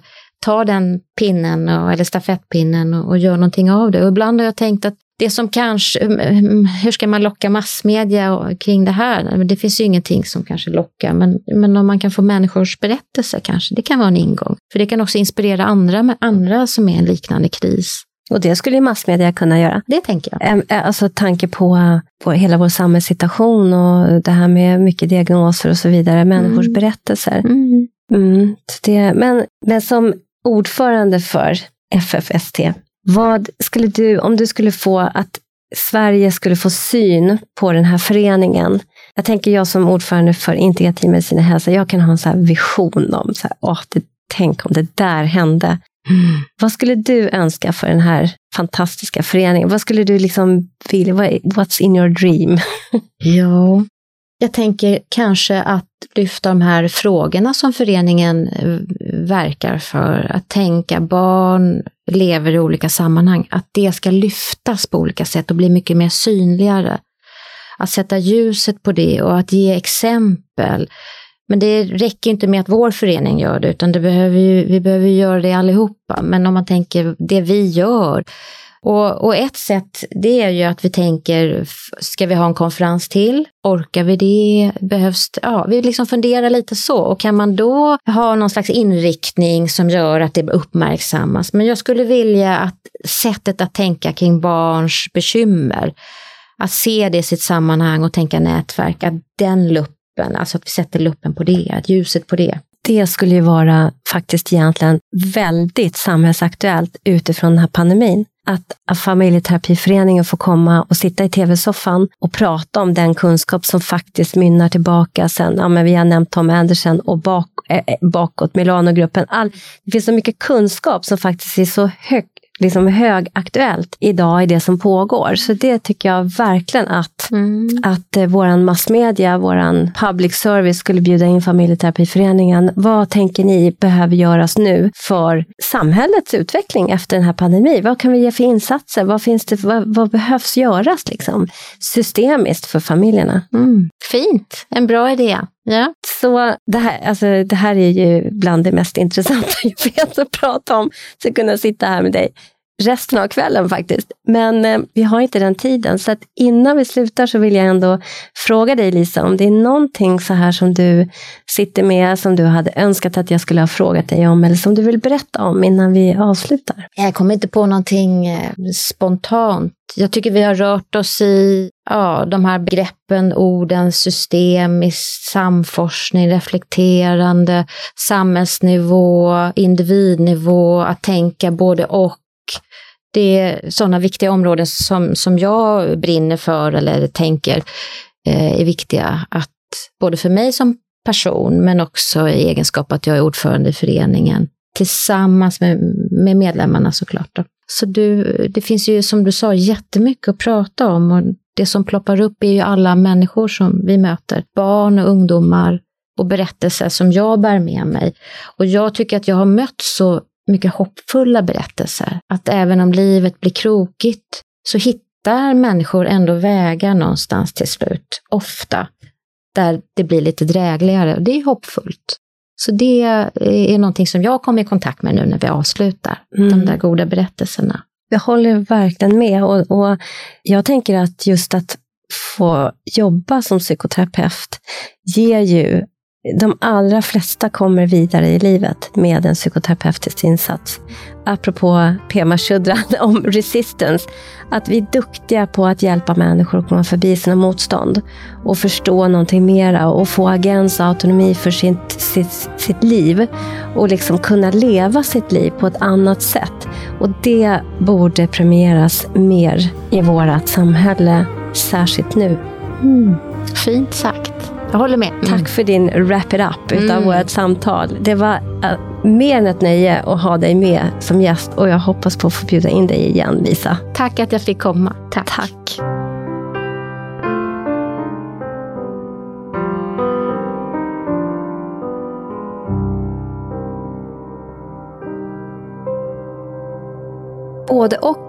tar den pinnen och, eller stafettpinnen och, och gör någonting av det. Och ibland har jag tänkt att det som kanske, mm, mm, hur ska man locka massmedia kring det här? Det finns ju ingenting som kanske lockar, men, men om man kan få människors berättelser kanske, det kan vara en ingång. För det kan också inspirera andra, med andra som är i en liknande kris. Och det skulle ju massmedia kunna göra. Det tänker jag. Alltså tanke på, på hela vår samhällssituation och det här med mycket diagnoser och så vidare, människors mm. berättelser. Mm. Mm, det, men, men som ordförande för FFST, vad skulle du, om du skulle få att Sverige skulle få syn på den här föreningen. Jag tänker jag som ordförande för integrativ medicin och hälsa, jag kan ha en så vision om, så här, åh, det, tänk om det där hände. Mm. Vad skulle du önska för den här fantastiska föreningen? Vad skulle du liksom vilja, what's in your dream? ja, jag tänker kanske att lyfta de här frågorna som föreningen eh, verkar för. Att tänka barn lever i olika sammanhang, att det ska lyftas på olika sätt och bli mycket mer synligare. Att sätta ljuset på det och att ge exempel. Men det räcker inte med att vår förening gör det, utan det behöver ju, vi behöver göra det allihopa. Men om man tänker det vi gör, och, och, ett sätt det är ju att vi tänker, ska vi ha en konferens till? Orkar vi det? Behövs det? Ja, vi liksom funderar lite så. Och kan man då ha någon slags inriktning som gör att det uppmärksammas? Men jag skulle vilja att sättet att tänka kring barns bekymmer, att se det i sitt sammanhang och tänka nätverk, att den luppen, alltså att vi sätter luppen på det, att ljuset på det det skulle ju vara faktiskt egentligen väldigt samhällsaktuellt utifrån den här pandemin att familjeterapiföreningen får komma och sitta i tv-soffan och prata om den kunskap som faktiskt mynnar tillbaka sen, ja men vi har nämnt Tom Andersen och bak, eh, eh bakåt, Milanogruppen. All, det finns så mycket kunskap som faktiskt är så hög, liksom högaktuellt idag i det som pågår. Så det tycker jag verkligen att, mm. att eh, våran massmedia, våran public service skulle bjuda in familjeterapiföreningen. Vad tänker ni behöver göras nu för samhällets utveckling efter den här pandemin? Vad kan vi ge för insatser? Vad, finns det, vad, vad behövs göras liksom, systemiskt för familjerna? Mm. Fint, en bra idé. Ja. Så det här, alltså, det här är ju bland det mest intressanta jag vet att prata om. Så kunna sitta här med dig resten av kvällen faktiskt. Men eh, vi har inte den tiden. Så att innan vi slutar så vill jag ändå fråga dig Lisa, om det är någonting så här som du sitter med, som du hade önskat att jag skulle ha frågat dig om, eller som du vill berätta om innan vi avslutar? Jag kommer inte på någonting eh, spontant. Jag tycker vi har rört oss i ja, de här begreppen, orden, systemisk samforskning, reflekterande, samhällsnivå, individnivå, att tänka både och det är sådana viktiga områden som, som jag brinner för eller tänker eh, är viktiga att både för mig som person men också i egenskap att jag är ordförande i föreningen tillsammans med, med medlemmarna såklart. Då. Så du, det finns ju som du sa jättemycket att prata om och det som ploppar upp är ju alla människor som vi möter. Barn och ungdomar och berättelser som jag bär med mig. Och jag tycker att jag har mött så mycket hoppfulla berättelser. Att även om livet blir krokigt så hittar människor ändå vägar någonstans till slut. Ofta. Där det blir lite drägligare. Och det är hoppfullt. Så det är någonting som jag kommer i kontakt med nu när vi avslutar. Mm. De där goda berättelserna. Jag håller verkligen med. Och, och jag tänker att just att få jobba som psykoterapeut ger ju de allra flesta kommer vidare i livet med en psykoterapeutisk insats. Apropå Pema Chudran om resistance, att vi är duktiga på att hjälpa människor att komma förbi sina motstånd och förstå någonting mera och få agens och autonomi för sitt, sitt, sitt liv och liksom kunna leva sitt liv på ett annat sätt. Och det borde premieras mer i vårt samhälle, särskilt nu. Mm. Fint sagt. Jag håller med. Mm. Tack för din wrap it up utav mm. vårt samtal. Det var uh, mer än ett nöje att ha dig med som gäst och jag hoppas på att få bjuda in dig igen, Lisa. Tack att jag fick komma. Tack. Tack.